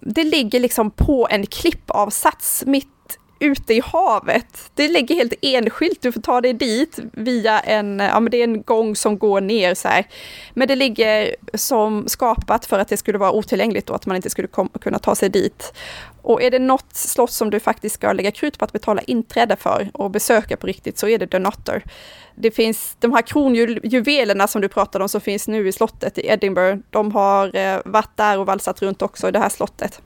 B: det ligger liksom på en klippavsats mitt ute i havet. Det ligger helt enskilt, du får ta dig dit via en, ja men det är en gång som går ner så här. Men det ligger som skapat för att det skulle vara otillgängligt och att man inte skulle kunna ta sig dit. Och är det något slott som du faktiskt ska lägga krut på att betala inträde för och besöka på riktigt så är det The Notter. Det finns de här kronjuvelerna som du pratade om som finns nu i slottet i Edinburgh. De har eh, varit där och valsat runt också i det här slottet.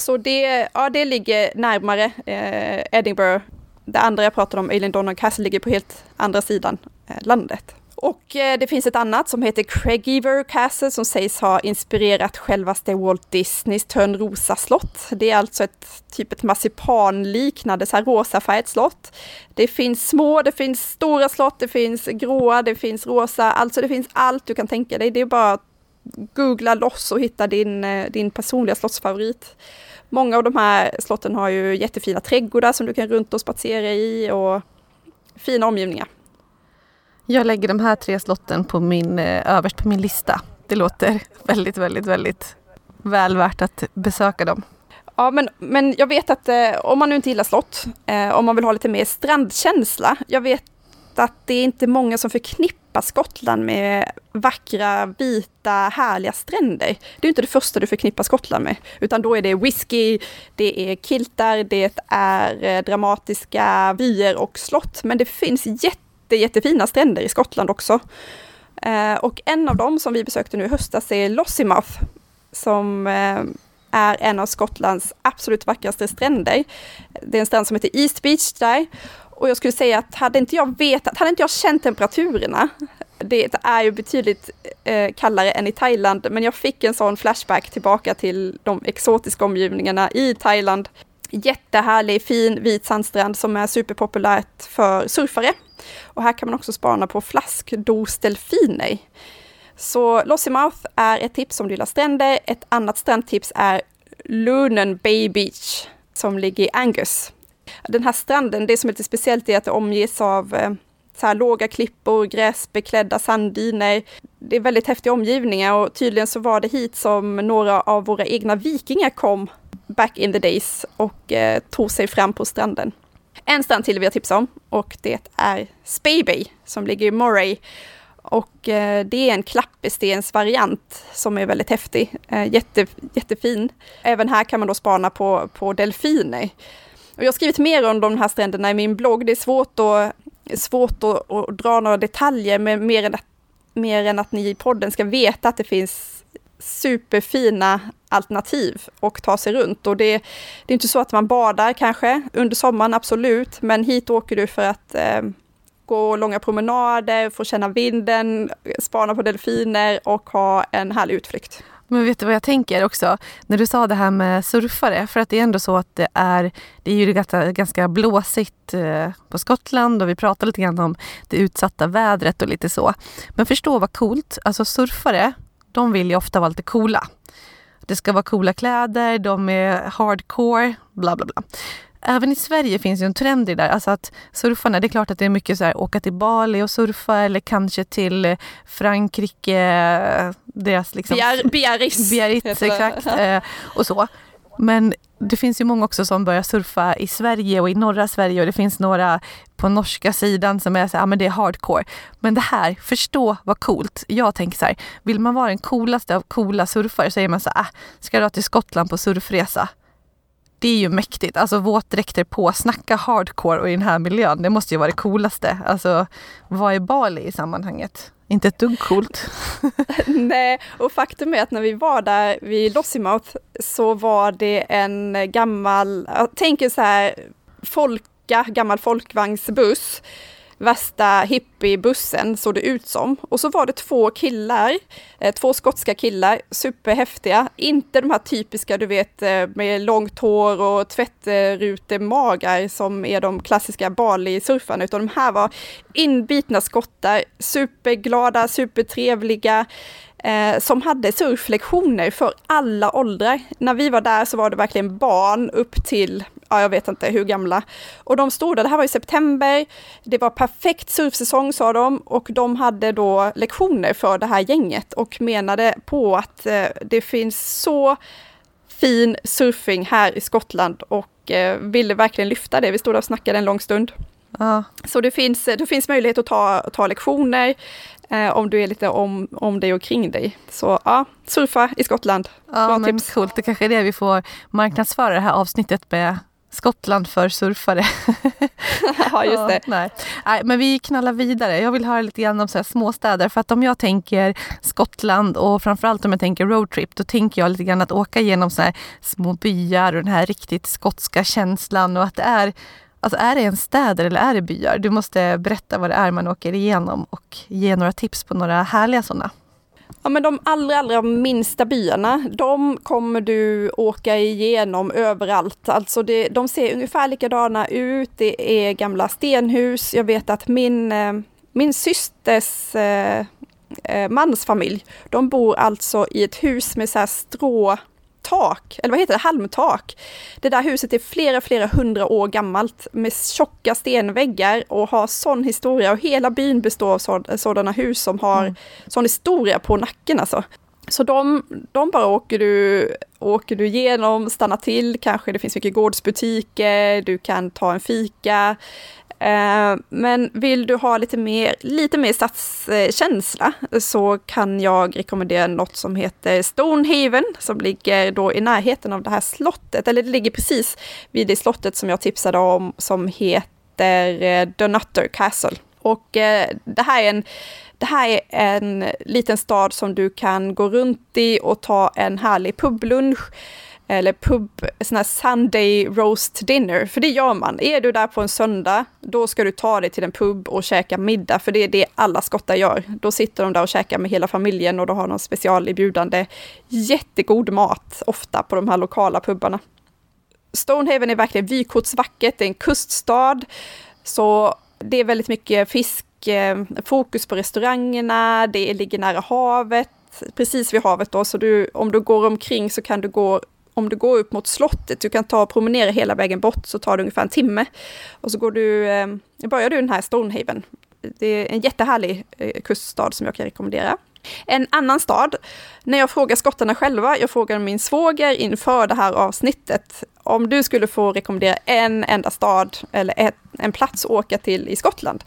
B: Så det, ja, det ligger närmare eh, Edinburgh. Det andra jag pratade om, Eileen Donald Castle, ligger på helt andra sidan eh, landet. Och eh, det finns ett annat som heter Craigiver Castle som sägs ha inspirerat självaste Walt Disneys Törnrosa slott. Det är alltså ett typ ett marsipanliknande så här rosafärgat slott. Det finns små, det finns stora slott, det finns gråa, det finns rosa, alltså det finns allt du kan tänka dig. Det är bara att googla loss och hitta din, eh, din personliga slottsfavorit. Många av de här slotten har ju jättefina trädgårdar som du kan runt och spatsera i och fina omgivningar.
A: Jag lägger de här tre slotten på min, eh, överst på min lista. Det låter väldigt, väldigt, väldigt väl värt att besöka dem.
B: Ja, men, men jag vet att eh, om man nu inte gillar slott, eh, om man vill ha lite mer strandkänsla. Jag vet att det är inte många som förknippar Skottland med vackra, vita, härliga stränder. Det är inte det första du förknippar Skottland med, utan då är det whisky, det är kiltar, det är eh, dramatiska vyer och slott. Men det finns jätte, jättefina stränder i Skottland också. Eh, och en av dem som vi besökte nu i höstas är Lossiemouth, som eh, är en av Skottlands absolut vackraste stränder. Det är en strand som heter East Beach där och jag skulle säga att hade inte jag vetat, hade inte jag känt temperaturerna, det är ju betydligt eh, kallare än i Thailand, men jag fick en sån flashback tillbaka till de exotiska omgivningarna i Thailand. Jättehärlig, fin, vit sandstrand som är superpopulärt för surfare. Och här kan man också spana på flaskdosdelfiner. Så Lossy Mouth är ett tips om du gillar stränder. Ett annat strandtips är Lunan Bay Beach som ligger i Angus. Den här stranden, det som är lite speciellt är att det omges av eh, så här låga klippor, gräsbeklädda sanddyner. Det är väldigt häftiga omgivningar och tydligen så var det hit som några av våra egna vikingar kom back in the days och eh, tog sig fram på stranden. En strand till vill jag tipsa om och det är Spey som ligger i Moray. Och eh, det är en klappestensvariant som är väldigt häftig, eh, jätte, jättefin. Även här kan man då spana på, på delfiner. Och jag har skrivit mer om de här stränderna i min blogg. Det är svårt att, svårt att, att dra några detaljer, men mer än, att, mer än att ni i podden ska veta att det finns superfina alternativ och ta sig runt. Och det, det är inte så att man badar kanske under sommaren, absolut, men hit åker du för att eh, gå långa promenader, få känna vinden, spana på delfiner och ha en härlig utflykt.
A: Men vet du vad jag tänker också? När du sa det här med surfare, för att det är ändå så att det är, det är ju ganska, ganska blåsigt eh, på Skottland och vi pratar lite grann om det utsatta vädret och lite så. Men förstå vad coolt, alltså surfare, de vill ju ofta vara lite coola. Det ska vara coola kläder, de är hardcore, bla bla bla. Även i Sverige finns ju en trend i det där. Alltså att surfarna, det är klart att det är mycket så här, åka till Bali och surfa eller kanske till Frankrike, deras liksom...
B: Biarritz.
A: Biarritz, exakt. Eh, och så. Men det finns ju många också som börjar surfa i Sverige och i norra Sverige och det finns några på norska sidan som är så här, ja men det är hardcore. Men det här, förstå vad coolt. Jag tänker så här, vill man vara den coolaste av coola surfare så är man så här, äh, ska dra till Skottland på surfresa det är ju mäktigt. Alltså våtdräkter på, snacka hardcore och i den här miljön. Det måste ju vara det coolaste. Alltså vad är Bali i sammanhanget? Inte ett dugg coolt.
B: Nej, och faktum är att när vi var där vid Lossimouth så var det en gammal, tänk er så här, folka, gammal folkvagnsbuss värsta hippiebussen såg det ut som. Och så var det två killar, eh, två skotska killar, superhäftiga. Inte de här typiska, du vet, eh, med långt hår och tvättrutemagar som är de klassiska Bali-surfarna, utan de här var inbitna skottar, superglada, supertrevliga eh, som hade surflektioner för alla åldrar. När vi var där så var det verkligen barn upp till, ja jag vet inte hur gamla. Och de stod där, det här var i september, det var perfekt surfsäsong sa de och de hade då lektioner för det här gänget och menade på att eh, det finns så fin surfing här i Skottland och eh, ville verkligen lyfta det. Vi stod där och snackade en lång stund. Ja. Så det finns, det finns möjlighet att ta, ta lektioner eh, om du är lite om, om dig och kring dig. Så ja, surfa i Skottland.
A: Ja, Bra men tips. coolt. Det kanske är det vi får marknadsföra det här avsnittet med Skottland för surfare.
B: ja, just det.
A: nej. nej. men vi knallar vidare. Jag vill höra lite grann om så här småstäder. För att om jag tänker Skottland och framförallt om jag tänker roadtrip, då tänker jag lite grann att åka genom så här små byar och den här riktigt skotska känslan och att det är Alltså är det en städer eller är det byar? Du måste berätta vad det är man åker igenom och ge några tips på några härliga sådana.
B: Ja men de allra, allra minsta byarna, de kommer du åka igenom överallt. Alltså det, de ser ungefär likadana ut, det är gamla stenhus. Jag vet att min, eh, min systers eh, eh, mansfamilj, de bor alltså i ett hus med så här strå tak, eller vad heter det, halmtak. Det där huset är flera, flera hundra år gammalt med tjocka stenväggar och har sån historia och hela byn består av sådana hus som har mm. sån historia på nacken alltså. Så de, de bara åker du, åker du igenom, stannar till, kanske det finns mycket gårdsbutiker, du kan ta en fika, Eh, men vill du ha lite mer, lite mer stadskänsla så kan jag rekommendera något som heter Stonehaven som ligger då i närheten av det här slottet, eller det ligger precis vid det slottet som jag tipsade om som heter eh, The Nutter Castle. Och eh, det här är en det här är en liten stad som du kan gå runt i och ta en härlig publunch eller pub, sån här Sunday roast dinner, för det gör man. Är du där på en söndag, då ska du ta dig till en pub och käka middag, för det är det alla skottar gör. Då sitter de där och käkar med hela familjen och då har de specialerbjudande. Jättegod mat, ofta på de här lokala pubarna. Stonehaven är verkligen vykortsvackert, det är en kuststad, så det är väldigt mycket fisk, eh, fokus på restaurangerna, det ligger nära havet, precis vid havet då, så du, om du går omkring så kan du gå om du går upp mot slottet, du kan ta och promenera hela vägen bort, så tar det ungefär en timme. Och så går du, eh, börjar du den här Stonehaven. Det är en jättehärlig eh, kuststad som jag kan rekommendera. En annan stad, när jag frågar skottarna själva, jag frågar min svåger inför det här avsnittet, om du skulle få rekommendera en enda stad eller ett, en plats att åka till i Skottland,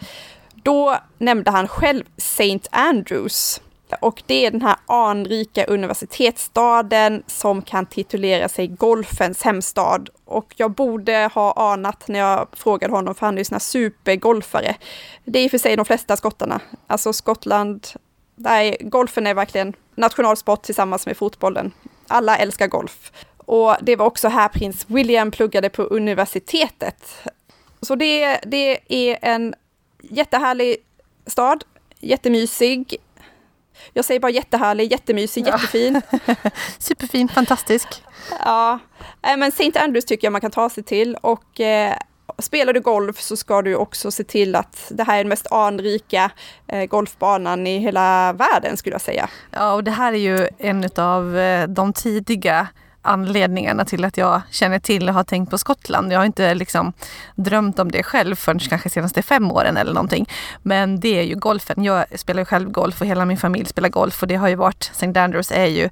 B: då nämnde han själv St. Andrews och det är den här anrika universitetsstaden som kan titulera sig golfens hemstad. Och jag borde ha anat när jag frågade honom, för han är ju sån här supergolfare. Det är i och för sig de flesta skottarna. Alltså Skottland Nej, golfen är verkligen nationalsport tillsammans med fotbollen. Alla älskar golf. Och det var också här prins William pluggade på universitetet. Så det, det är en jättehärlig stad, jättemysig. Jag säger bara jättehärlig, jättemysig, ja. jättefin.
A: Superfin, fantastisk.
B: Ja, men St. Andrews tycker jag man kan ta sig till och eh, spelar du golf så ska du också se till att det här är den mest anrika eh, golfbanan i hela världen skulle jag säga.
A: Ja, och det här är ju en av eh, de tidiga anledningarna till att jag känner till och har tänkt på Skottland. Jag har inte liksom drömt om det själv förrän kanske senaste fem åren eller någonting. Men det är ju golfen. Jag spelar själv golf och hela min familj spelar golf och det har ju varit, St. Andrews är ju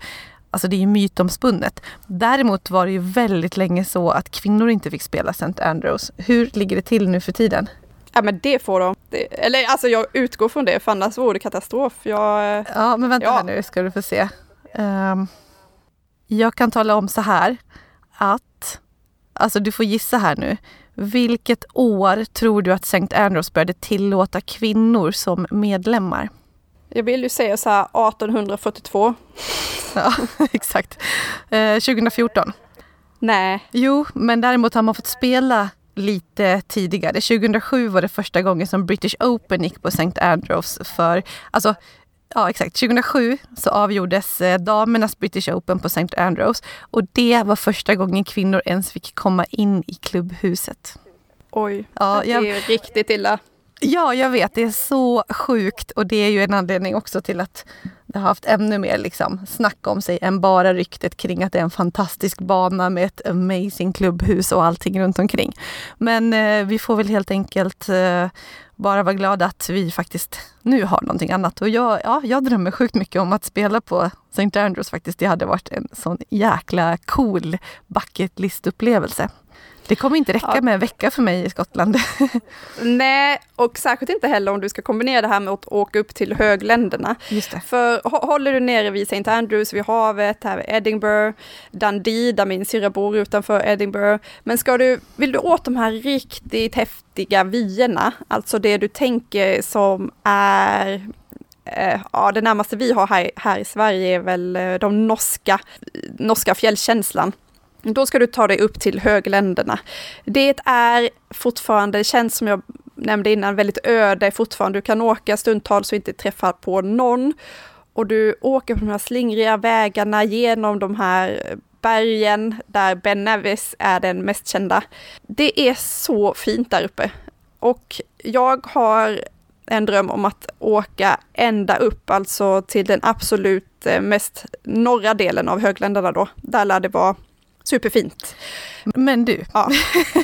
A: Alltså det är ju mytomspunnet. Däremot var det ju väldigt länge så att kvinnor inte fick spela St. Andrews. Hur ligger det till nu för tiden?
B: Ja men det får de. Det, eller alltså jag utgår från det, för annars vore det katastrof. Jag,
A: ja men vänta ja. här nu ska du få se. Um, jag kan tala om så här att, alltså du får gissa här nu. Vilket år tror du att St. Andrews började tillåta kvinnor som medlemmar?
B: Jag vill ju säga så här 1842.
A: Ja, exakt. Eh, 2014.
B: Nej.
A: Jo, men däremot har man fått spela lite tidigare. 2007 var det första gången som British Open gick på St. Andrews för, alltså Ja exakt, 2007 så avgjordes eh, damernas British Open på St. Andrews och det var första gången kvinnor ens fick komma in i klubbhuset.
B: Oj, ja, det är jag, riktigt illa.
A: Ja, jag vet. Det är så sjukt och det är ju en anledning också till att det har haft ännu mer liksom, snack om sig än bara ryktet kring att det är en fantastisk bana med ett amazing klubbhus och allting runt omkring. Men eh, vi får väl helt enkelt eh, bara vara glada att vi faktiskt nu har någonting annat. Och jag, ja, jag drömmer sjukt mycket om att spela på St. Andrews faktiskt. Det hade varit en sån jäkla cool bucket list-upplevelse. Det kommer inte räcka ja. med en vecka för mig i Skottland.
B: Nej, och särskilt inte heller om du ska kombinera det här med att åka upp till högländerna. För håller du nere vid St. Andrews, vid havet, här vid Edinburgh, Dundee, där min syrra bor utanför Edinburgh. Men ska du, vill du åt de här riktigt häftiga vyerna, alltså det du tänker som är eh, ja, det närmaste vi har här, här i Sverige är väl eh, de norska, norska fjällkänslan. Då ska du ta dig upp till högländerna. Det är fortfarande, det känns som jag nämnde innan, väldigt öde fortfarande. Du kan åka stundtals och inte träffa på någon. Och du åker på de här slingriga vägarna genom de här bergen där Ben Nevis är den mest kända. Det är så fint där uppe. Och jag har en dröm om att åka ända upp, alltså till den absolut eh, mest norra delen av högländerna då. Där lär det vara superfint.
A: Men du, ja.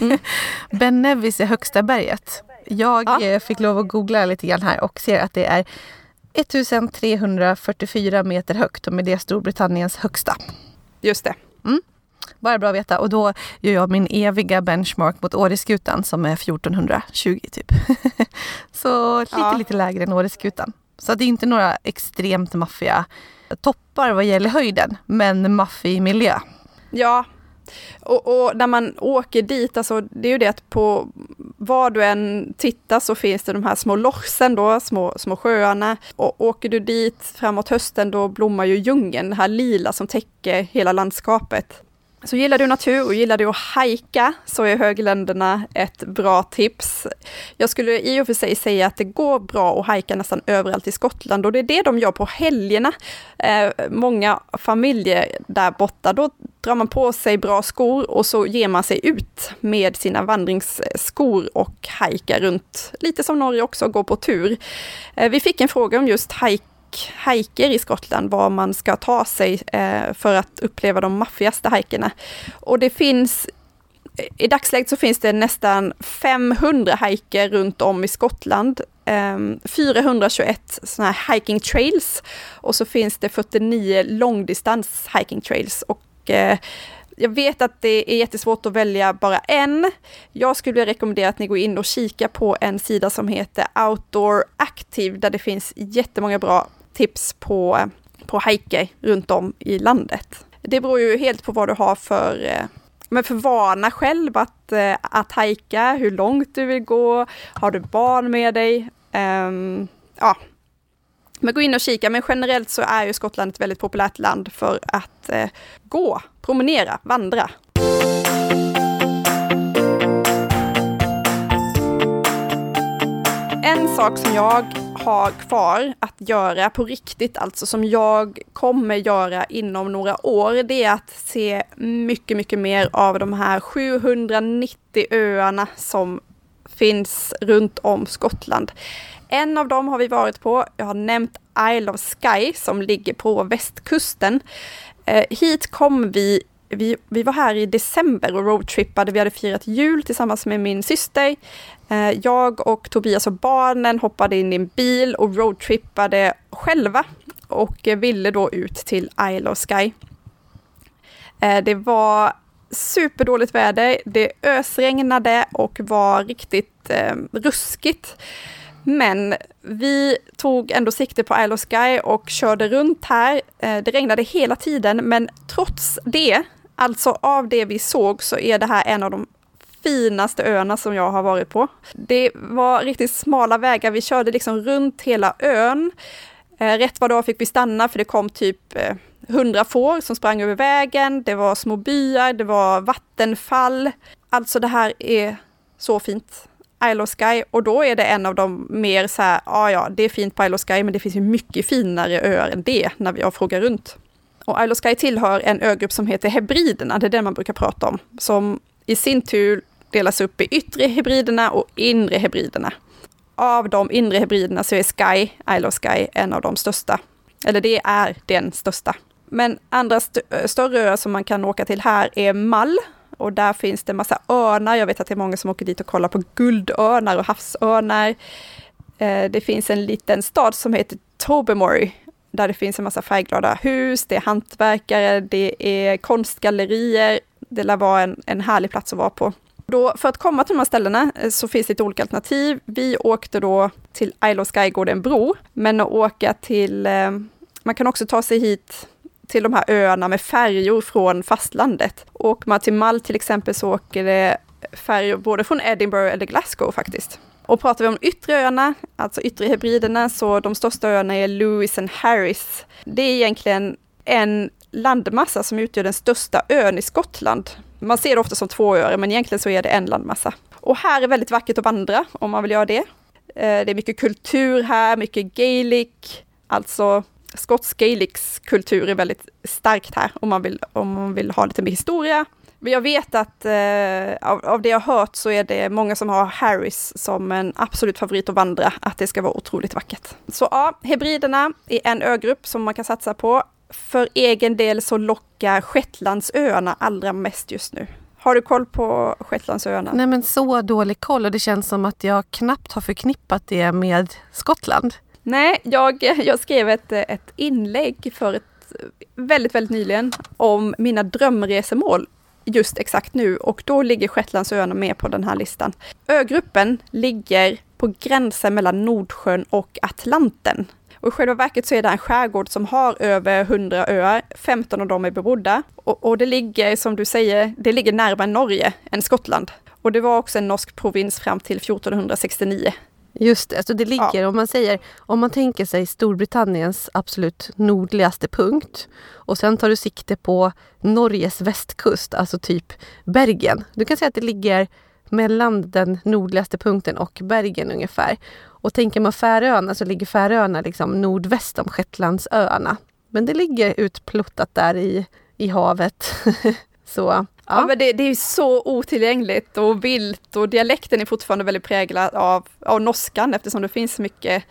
A: mm. Ben Nevis är högsta berget. Jag ja. Eh, fick lov att googla lite grann här och ser att det är 1344 meter högt och med det Storbritanniens högsta.
B: Just det.
A: Mm. Bara bra att veta. Och då gör jag min eviga benchmark mot Åreskutan som är 1420 typ. Så lite, ja. lite lägre än Åreskutan. Så det är inte några extremt maffiga toppar vad gäller höjden, men maffig miljö.
B: Ja, och, och, när man åker dit, alltså, det är ju det att på var du än tittar så finns det de här små lochsen då, små, små sjöarna. Och åker du dit framåt hösten då blommar ju djungeln, det här lila som täcker hela landskapet. Så gillar du natur och gillar du att hajka så är högländerna ett bra tips. Jag skulle i och för sig säga att det går bra att hajka nästan överallt i Skottland och det är det de gör på helgerna. Eh, många familjer där borta, då drar man på sig bra skor och så ger man sig ut med sina vandringsskor och hajkar runt, lite som Norge också, går på tur. Eh, vi fick en fråga om just hajk hajker i Skottland, var man ska ta sig eh, för att uppleva de maffigaste hajkerna. Och det finns i dagsläget så finns det nästan 500 hajker runt om i Skottland. Ehm, 421 sådana här hiking trails och så finns det 49 långdistans hiking trails. Och eh, jag vet att det är jättesvårt att välja bara en. Jag skulle rekommendera att ni går in och kikar på en sida som heter Outdoor Active där det finns jättemånga bra tips på, på hajker runt om i landet. Det beror ju helt på vad du har för eh, men för vana själv att, eh, att hajka, hur långt du vill gå, har du barn med dig? Um, ja, Men gå in och kika, men generellt så är ju Skottland ett väldigt populärt land för att eh, gå, promenera, vandra. En sak som jag har kvar att göra på riktigt, alltså som jag kommer göra inom några år, det är att se mycket, mycket mer av de här 790 öarna som finns runt om Skottland. En av dem har vi varit på. Jag har nämnt Isle of Skye som ligger på västkusten. Eh, hit kom vi vi, vi var här i december och roadtrippade. Vi hade firat jul tillsammans med min syster. Eh, jag och Tobias och barnen hoppade in i en bil och roadtrippade själva och ville då ut till Isle of Skye. Eh, det var superdåligt väder, det ösregnade och var riktigt eh, ruskigt. Men vi tog ändå sikte på Isle of Skye och körde runt här. Eh, det regnade hela tiden, men trots det, alltså av det vi såg, så är det här en av de finaste öarna som jag har varit på. Det var riktigt smala vägar, vi körde liksom runt hela ön. Eh, rätt vad det var fick vi stanna för det kom typ eh, hundra får som sprang över vägen. Det var små byar, det var vattenfall. Alltså det här är så fint. Isle of Sky. och då är det en av de mer så här, ja ja, det är fint på Isle of Sky, men det finns ju mycket finare öar än det när vi har frågat runt. Och Isle of Skye tillhör en ögrupp som heter Hebriderna, det är den man brukar prata om, som i sin tur delas upp i yttre Hebriderna och inre Hebriderna. Av de inre Hebriderna så är Skye, Isle of Skye, en av de största. Eller det är den största. Men andra st större öar som man kan åka till här är Mall, och där finns det massa örnar. Jag vet att det är många som åker dit och kollar på guldörnar och havsörnar. Eh, det finns en liten stad som heter Tobermory där det finns en massa färgglada hus, det är hantverkare, det är konstgallerier. Det lär vara en, en härlig plats att vara på. Då, för att komma till de här ställena eh, så finns det lite olika alternativ. Vi åkte då till Isle of Skye går det en bro, men att åka till, eh, man kan också ta sig hit till de här öarna med färjor från fastlandet. Åker man till Mull till exempel så åker det färjor både från Edinburgh eller Glasgow faktiskt. Och pratar vi om yttre öarna, alltså yttre hybriderna, så de största öarna är Lewis och Harris. Det är egentligen en landmassa som utgör den största ön i Skottland. Man ser det ofta som två öar, men egentligen så är det en landmassa. Och här är väldigt vackert att vandra om man vill göra det. Eh, det är mycket kultur här, mycket gaelic, alltså skotsk gaelics kultur är väldigt starkt här om man vill, om man vill ha lite mer historia. Men jag vet att eh, av, av, det jag hört så är det många som har Harris som en absolut favorit att vandra, att det ska vara otroligt vackert. Så ja, Hebriderna är en ögrupp som man kan satsa på. För egen del så lockar Shetlandsöarna allra mest just nu. Har du koll på Shetlandsöarna?
A: Nej men så dålig koll och det känns som att jag knappt har förknippat det med Skottland.
B: Nej, jag, jag skrev ett, ett inlägg för ett, väldigt, väldigt nyligen om mina drömresemål just exakt nu och då ligger Shetlandsöarna med på den här listan. Ögruppen ligger på gränsen mellan Nordsjön och Atlanten. Och i själva verket så är det en skärgård som har över 100 öar, 15 av dem är bebodda. Och, och det ligger, som du säger, det ligger närmare Norge än Skottland. Och det var också en norsk provins fram till 1469.
A: Just det, alltså det ligger, ja. om man säger, om man tänker sig Storbritanniens absolut nordligaste punkt och sen tar du sikte på Norges västkust, alltså typ Bergen. Du kan säga att det ligger mellan den nordligaste punkten och Bergen ungefär. Och tänker man Färöarna så ligger Färöarna liksom nordväst om Shetlandsöarna. Men det ligger utplottat där i, i havet. så
B: Ja, ja men det, det, är så otillgängligt och vilt och dialekten är fortfarande väldigt präglad av, av norskan eftersom det finns mycket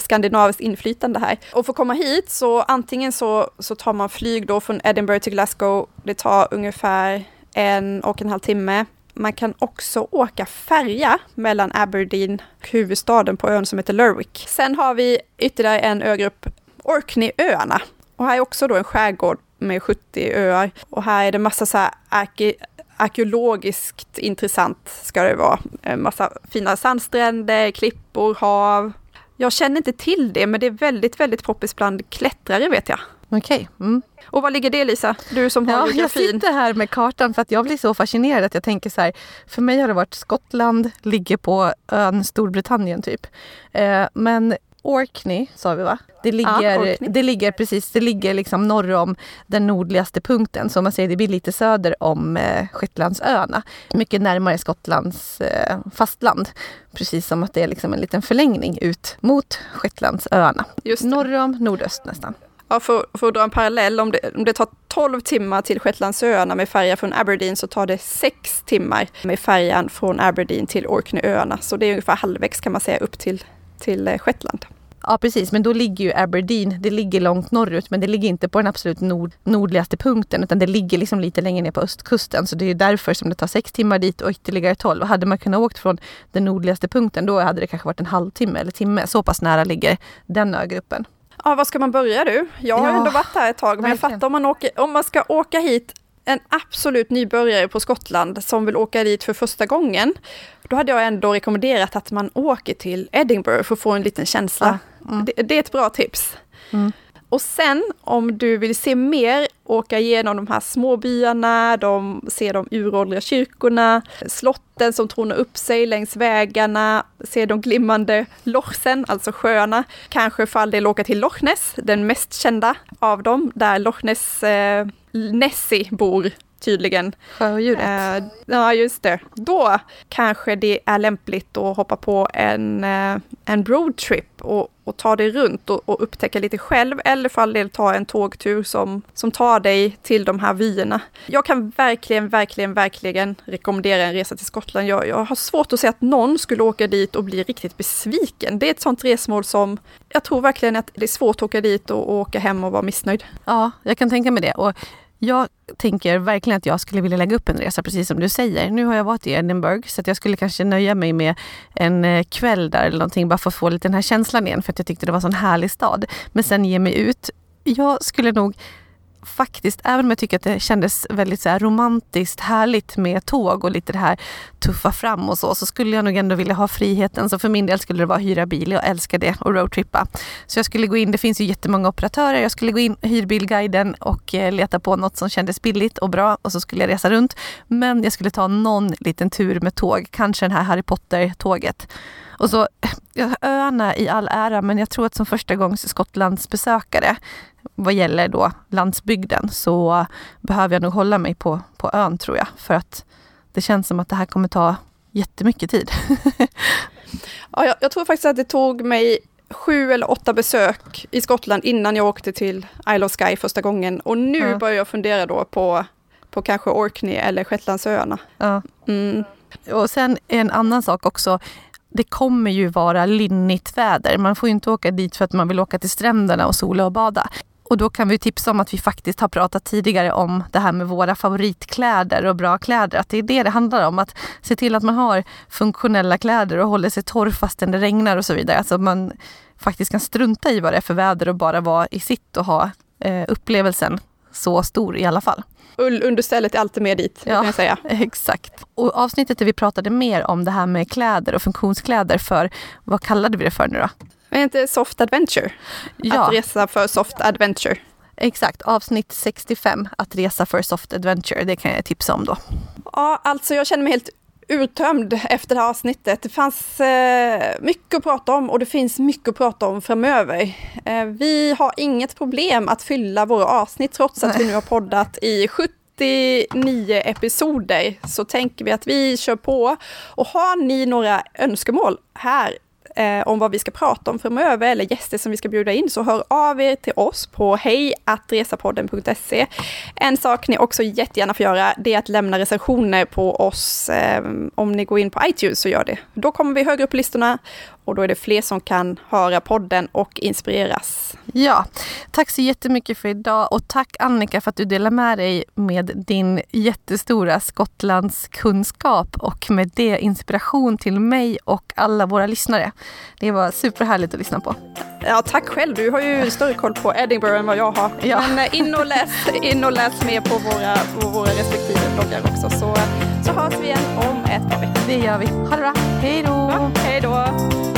B: skandinaviskt inflytande här. Och för att komma hit så antingen så, så tar man flyg då från Edinburgh till Glasgow. Det tar ungefär en och en halv timme. Man kan också åka färja mellan Aberdeen och huvudstaden på ön som heter Lerwick. Sen har vi ytterligare en ögrupp, Orkneyöarna. Och här är också då en skärgård med 70 öar. Och här är det massa så här arke arkeologiskt intressant ska det vara. En massa fina sandstränder, klippor, hav. Jag känner inte till det, men det är väldigt, väldigt poppis bland klättrare vet jag.
A: Okej. Okay. Mm.
B: Och var ligger det Lisa? Du som har ja,
A: geografin. Jag sitter här med kartan för att jag blir så fascinerad att jag tänker så här. För mig har det varit Skottland, ligger på ön Storbritannien typ. Eh, men Orkney, sa vi va? Det ligger,
B: Ja,
A: det ligger precis, det ligger liksom norr om den nordligaste punkten. Så man säger det blir lite söder om eh, Shetlandsöarna. Mycket närmare Skottlands eh, fastland. Precis som att det är liksom en liten förlängning ut mot Shetlandsöarna. Norr om nordöst nästan.
B: Ja, för, för att dra en parallell, om det, om det tar 12 timmar till Shetlandsöarna med färja från Aberdeen så tar det 6 timmar med färjan från Aberdeen till Orkneyöarna. Så det är ungefär halvvägs kan man säga upp till, till eh, Shetland.
A: Ja precis, men då ligger ju Aberdeen, det ligger långt norrut men det ligger inte på den absolut nord, nordligaste punkten utan det ligger liksom lite längre ner på östkusten. Så det är därför som det tar sex timmar dit och ytterligare tolv. Och hade man kunnat åkt från den nordligaste punkten då hade det kanske varit en halvtimme eller timme. Så pass nära ligger den ögruppen.
B: Ja, var ska man börja du? Jag har
A: Ja,
B: ändå varit här ett tag, men jag
A: verkligen.
B: fattar om man, åker, om man ska åka hit en absolut nybörjare på Skottland som vill åka dit för första gången, då hade jag ändå rekommenderat att man åker till Edinburgh för att få en liten känsla.
A: mm.
B: Det, det är ett bra tips.
A: Mm.
B: Och sen om du vill se mer, åka igenom de här små byarna, de, se de uråldriga kyrkorna, slotten som tornar upp sig längs vägarna, se de glimmande lochsen, alltså sjöarna. Kanske för all del åka till Loch Ness, den mest kända av dem, där Loch Ness eh, Nessie bor tydligen.
A: Sjödjuret.
B: Eh, ja, just det. Då kanske det är lämpligt att hoppa på en, eh, en roadtrip och, och ta dig runt och, och upptäcka lite själv, eller för all del ta en tågtur som, som tar dig till de här vyerna. Jag kan verkligen, verkligen, verkligen rekommendera en resa till Skottland. Jag, jag har svårt att se att någon skulle åka dit och bli riktigt besviken. Det är ett sånt resmål som jag tror verkligen att det är svårt att åka dit och, och åka hem och vara missnöjd.
A: Ja, jag kan tänka mig det. Och jag tänker verkligen att jag skulle vilja lägga upp en resa, precis som du säger. Nu har jag varit i Edinburgh, så att jag skulle kanske nöja mig med en eh, kväll där eller någonting, bara för att få lite den här känslan igen, för att jag tyckte det var en sån härlig stad. Men sen ge mig ut. Jag skulle nog faktiskt, även om jag tycker att det kändes väldigt så här romantiskt härligt med tåg och lite det här tuffa fram och så, så skulle jag nog ändå vilja ha friheten. Så för min del skulle det vara hyra bil, jag älskar det, och roadtrippa. Så jag skulle gå in, det finns ju jättemånga operatörer, jag skulle gå in hyrbilguiden och eh, leta på något som kändes billigt och bra och så skulle jag resa runt. Men jag skulle ta någon liten tur med tåg, kanske den här Harry Potter-tåget. Och så, öarna i all ära, men jag tror att som första gångs Skottlands besökare vad gäller då landsbygden så behöver jag nog hålla mig på, på ön tror jag. För att det känns som att det här kommer ta jättemycket tid.
B: Ja, jag, jag tror faktiskt att det tog mig sju eller åtta besök i Skottland innan jag åkte till Isle of Skye första gången. Och nu
A: Ja.
B: börjar jag fundera då på, på kanske Orkney eller Shetlandsöarna.
A: Ja.
B: Mm.
A: Och sen en annan sak också. Det kommer ju vara linnigt väder. Man får ju inte åka dit för att man vill åka till stränderna och sola och bada. Och då kan vi tipsa om att vi faktiskt har pratat tidigare om det här med våra favoritkläder och bra kläder. Att det är det det handlar om. Att se till att man har funktionella kläder och håller sig torr fastän det regnar och så vidare. Alltså att man faktiskt kan strunta i vad det är för väder och bara vara i sitt och ha eh, upplevelsen så stor i alla fall.
B: Ullunderstället är alltid med dit,
A: Ja.
B: kan jag säga.
A: Exakt. Och avsnittet där vi pratade mer om det här med kläder och funktionskläder för, vad kallade vi det för nu då?
B: Men inte Soft Adventure?
A: Ja,
B: Att resa för Soft Adventure.
A: exakt. Avsnitt 65, att resa för soft adventure. Det kan jag tipsa om då.
B: Ja, alltså jag känner mig helt uttömd efter det här avsnittet. Det fanns eh, mycket att prata om och det finns mycket att prata om framöver. Eh, vi har inget problem att fylla våra avsnitt trots att vi nu har poddat i 79 episoder. Så tänker vi att vi kör på. Och har ni några önskemål här eh, om vad vi ska prata om framöver eller gäster som vi ska bjuda in så hör av er till oss på hejatresapodden.se. En sak ni också jättegärna får göra det är att lämna recensioner på oss eh, om ni går in på iTunes så gör det. Då kommer vi högre upp i listorna och då är det fler som kan höra podden och inspireras.
A: Ja, tack så jättemycket för idag och tack Annika för att du delar med dig med din jättestora Skottlands kunskap och med det inspiration till mig och alla våra lyssnare. Det var superhärligt att lyssna på.
B: Ja, tack själv. Du har ju större koll på Edinburgh än vad jag har.
A: Ja.
B: Men eh, in och läs, in och läs mer på våra, på våra respektive bloggar också så, så hörs vi igen om ett par veckor.
A: Det gör vi. Ha det bra. Hej då!
B: Hej då!